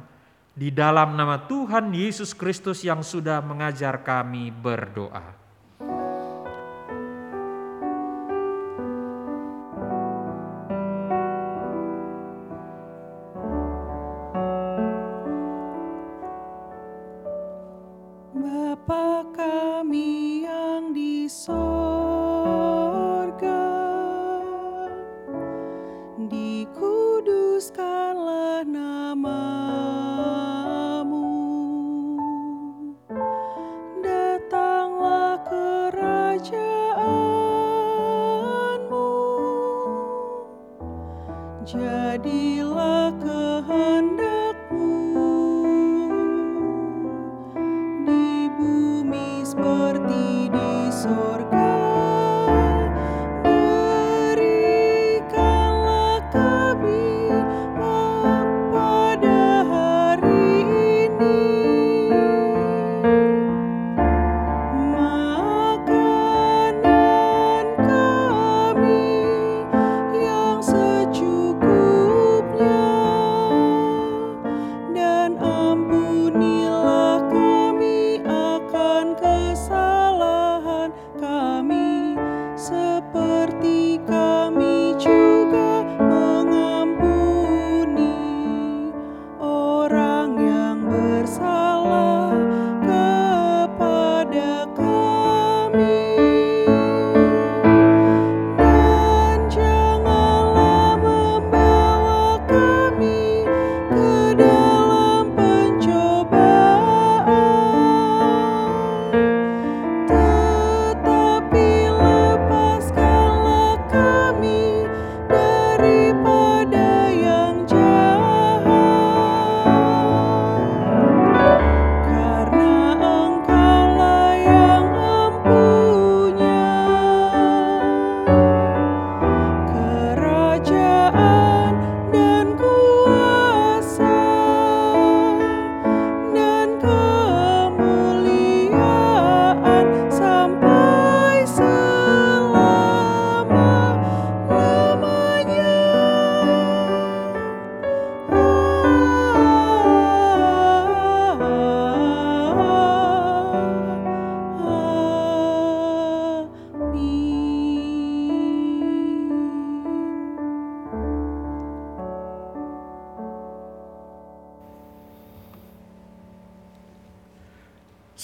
di dalam nama Tuhan Yesus Kristus yang sudah mengajar kami berdoa. jadilah ke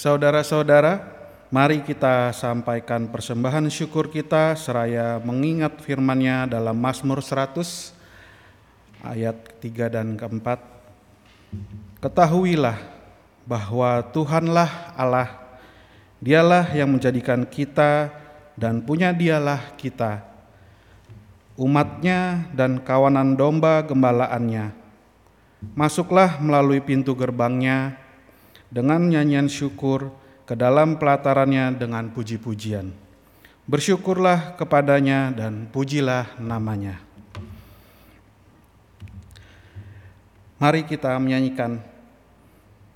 Saudara-saudara, mari kita sampaikan persembahan syukur kita seraya mengingat firman-Nya dalam Mazmur 100 ayat ketiga dan keempat. Ketahuilah bahwa Tuhanlah Allah, dialah yang menjadikan kita dan punya dialah kita, umatnya dan kawanan domba gembalaannya. Masuklah melalui pintu gerbangnya dengan nyanyian syukur ke dalam pelatarannya dengan puji-pujian. Bersyukurlah kepadanya dan pujilah namanya. Mari kita menyanyikan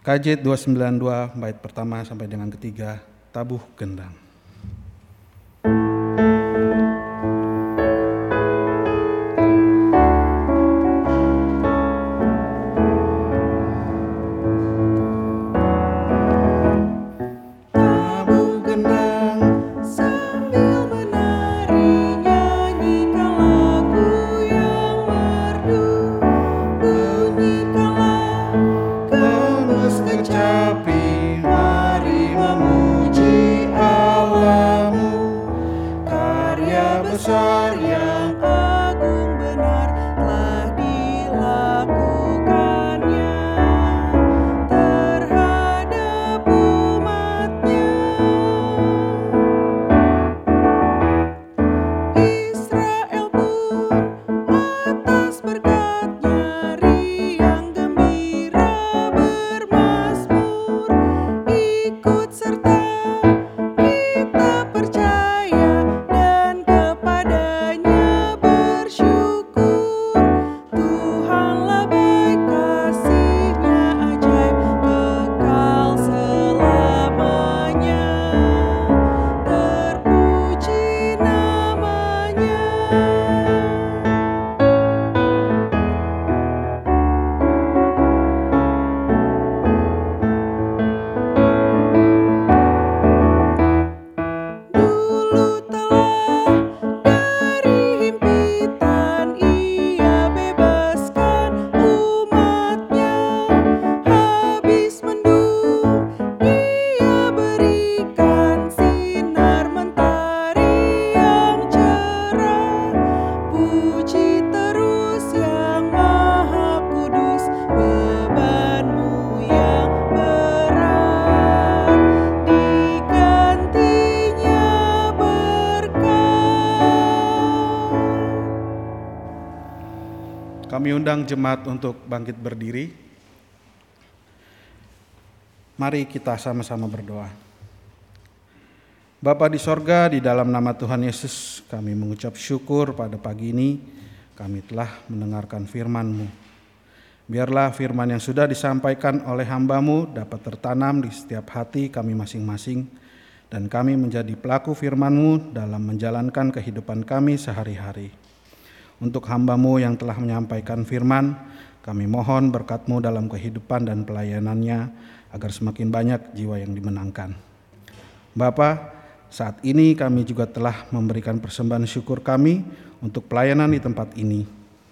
KJ 292 bait pertama sampai dengan ketiga tabuh gendang. Jemaat untuk bangkit berdiri. Mari kita sama-sama berdoa. Bapa di sorga, di dalam nama Tuhan Yesus, kami mengucap syukur pada pagi ini kami telah mendengarkan firman-Mu. Biarlah firman yang sudah disampaikan oleh hambamu dapat tertanam di setiap hati kami masing-masing dan kami menjadi pelaku firman-Mu dalam menjalankan kehidupan kami sehari-hari. Untuk hambamu yang telah menyampaikan firman, kami mohon berkat-Mu dalam kehidupan dan pelayanannya agar semakin banyak jiwa yang dimenangkan. Bapa, saat ini kami juga telah memberikan persembahan syukur kami untuk pelayanan di tempat ini.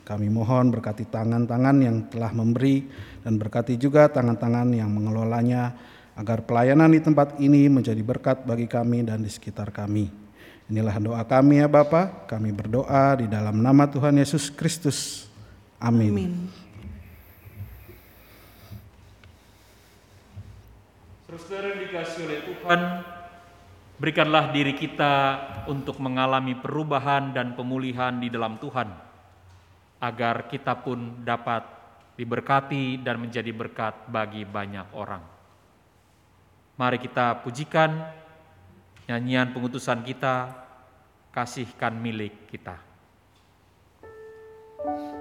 Kami mohon berkati tangan-tangan yang telah memberi dan berkati juga tangan-tangan yang mengelolanya agar pelayanan di tempat ini menjadi berkat bagi kami dan di sekitar kami. Inilah doa kami ya Bapa. Kami berdoa di dalam nama Tuhan Yesus Kristus. Amin. Amin. Saudara yang dikasih oleh Tuhan, berikanlah diri kita untuk mengalami perubahan dan pemulihan di dalam Tuhan, agar kita pun dapat diberkati dan menjadi berkat bagi banyak orang. Mari kita pujikan nyanyian pengutusan kita, kasihkan milik kita. Andai rumah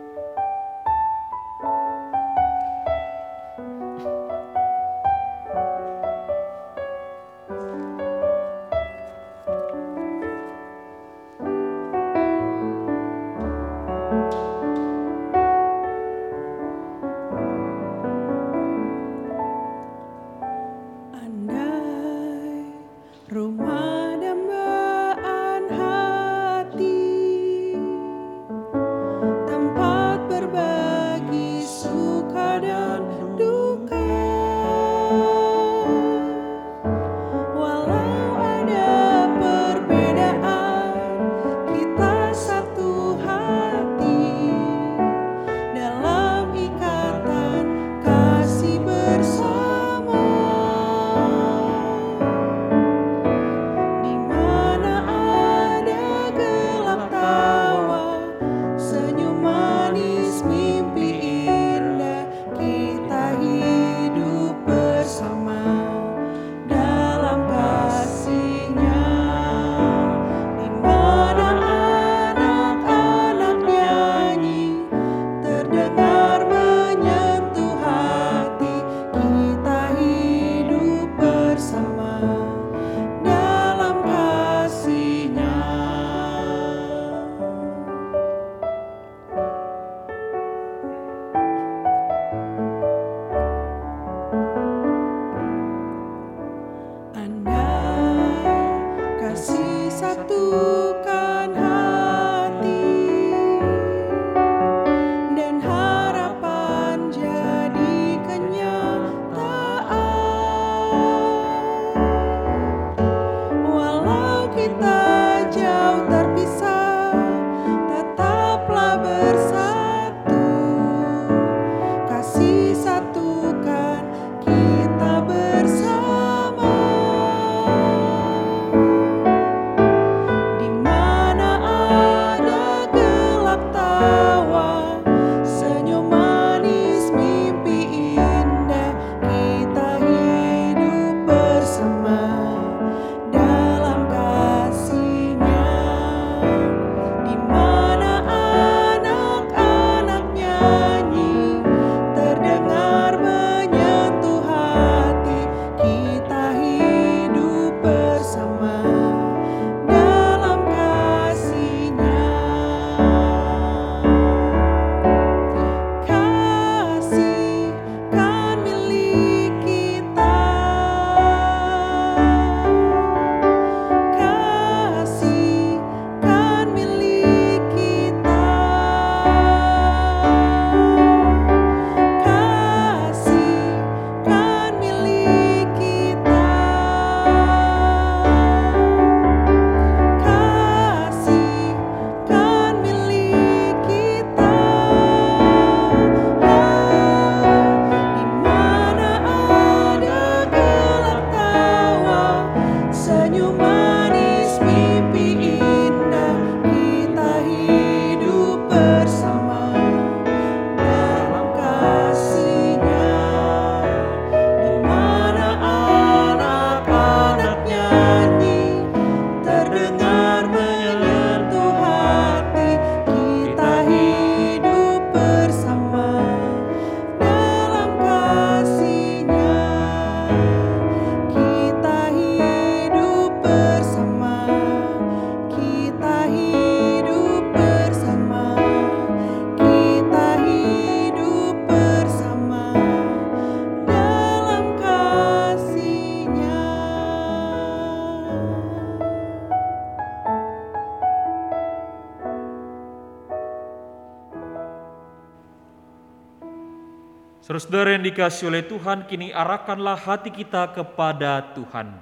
Saudara yang dikasih oleh Tuhan, kini arahkanlah hati kita kepada Tuhan.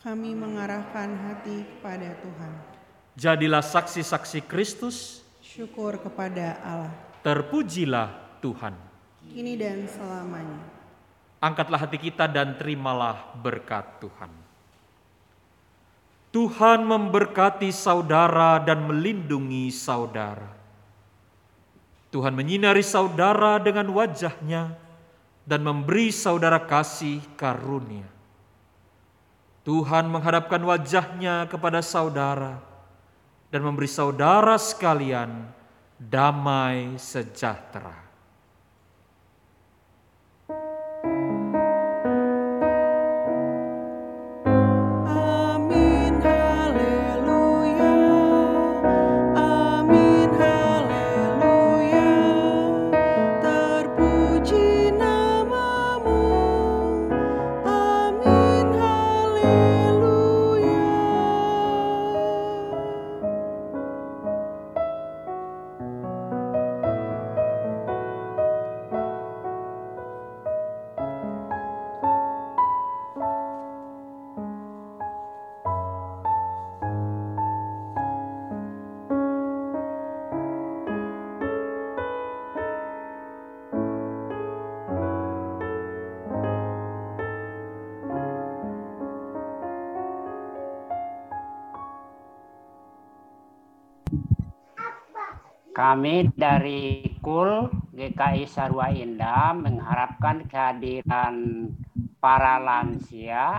kami mengarahkan hati kepada Tuhan Jadilah saksi-saksi Kristus, syukur kepada Allah terpujilah Tuhan. kini dan selamanya Angkatlah hati kita dan terimalah berkat Tuhan. Tuhan memberkati saudara dan melindungi saudara. Tuhan menyinari saudara dengan wajahnya dan memberi saudara kasih karunia. Tuhan menghadapkan wajahnya kepada saudara dan memberi saudara sekalian damai sejahtera. GKI Sarwa Indah mengharapkan kehadiran para lansia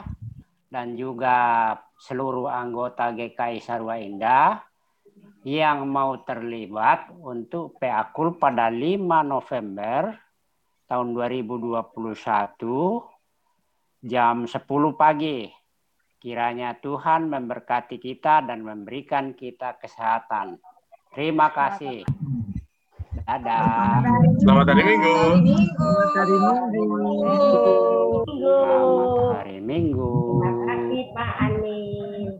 dan juga seluruh anggota GKI Sarwa Indah yang mau terlibat untuk PA KUL pada 5 November tahun 2021 jam 10 pagi. Kiranya Tuhan memberkati kita dan memberikan kita kesehatan. Terima kasih. Dadah. Selamat hari Minggu. Selamat hari Minggu. kasih Pak Anies.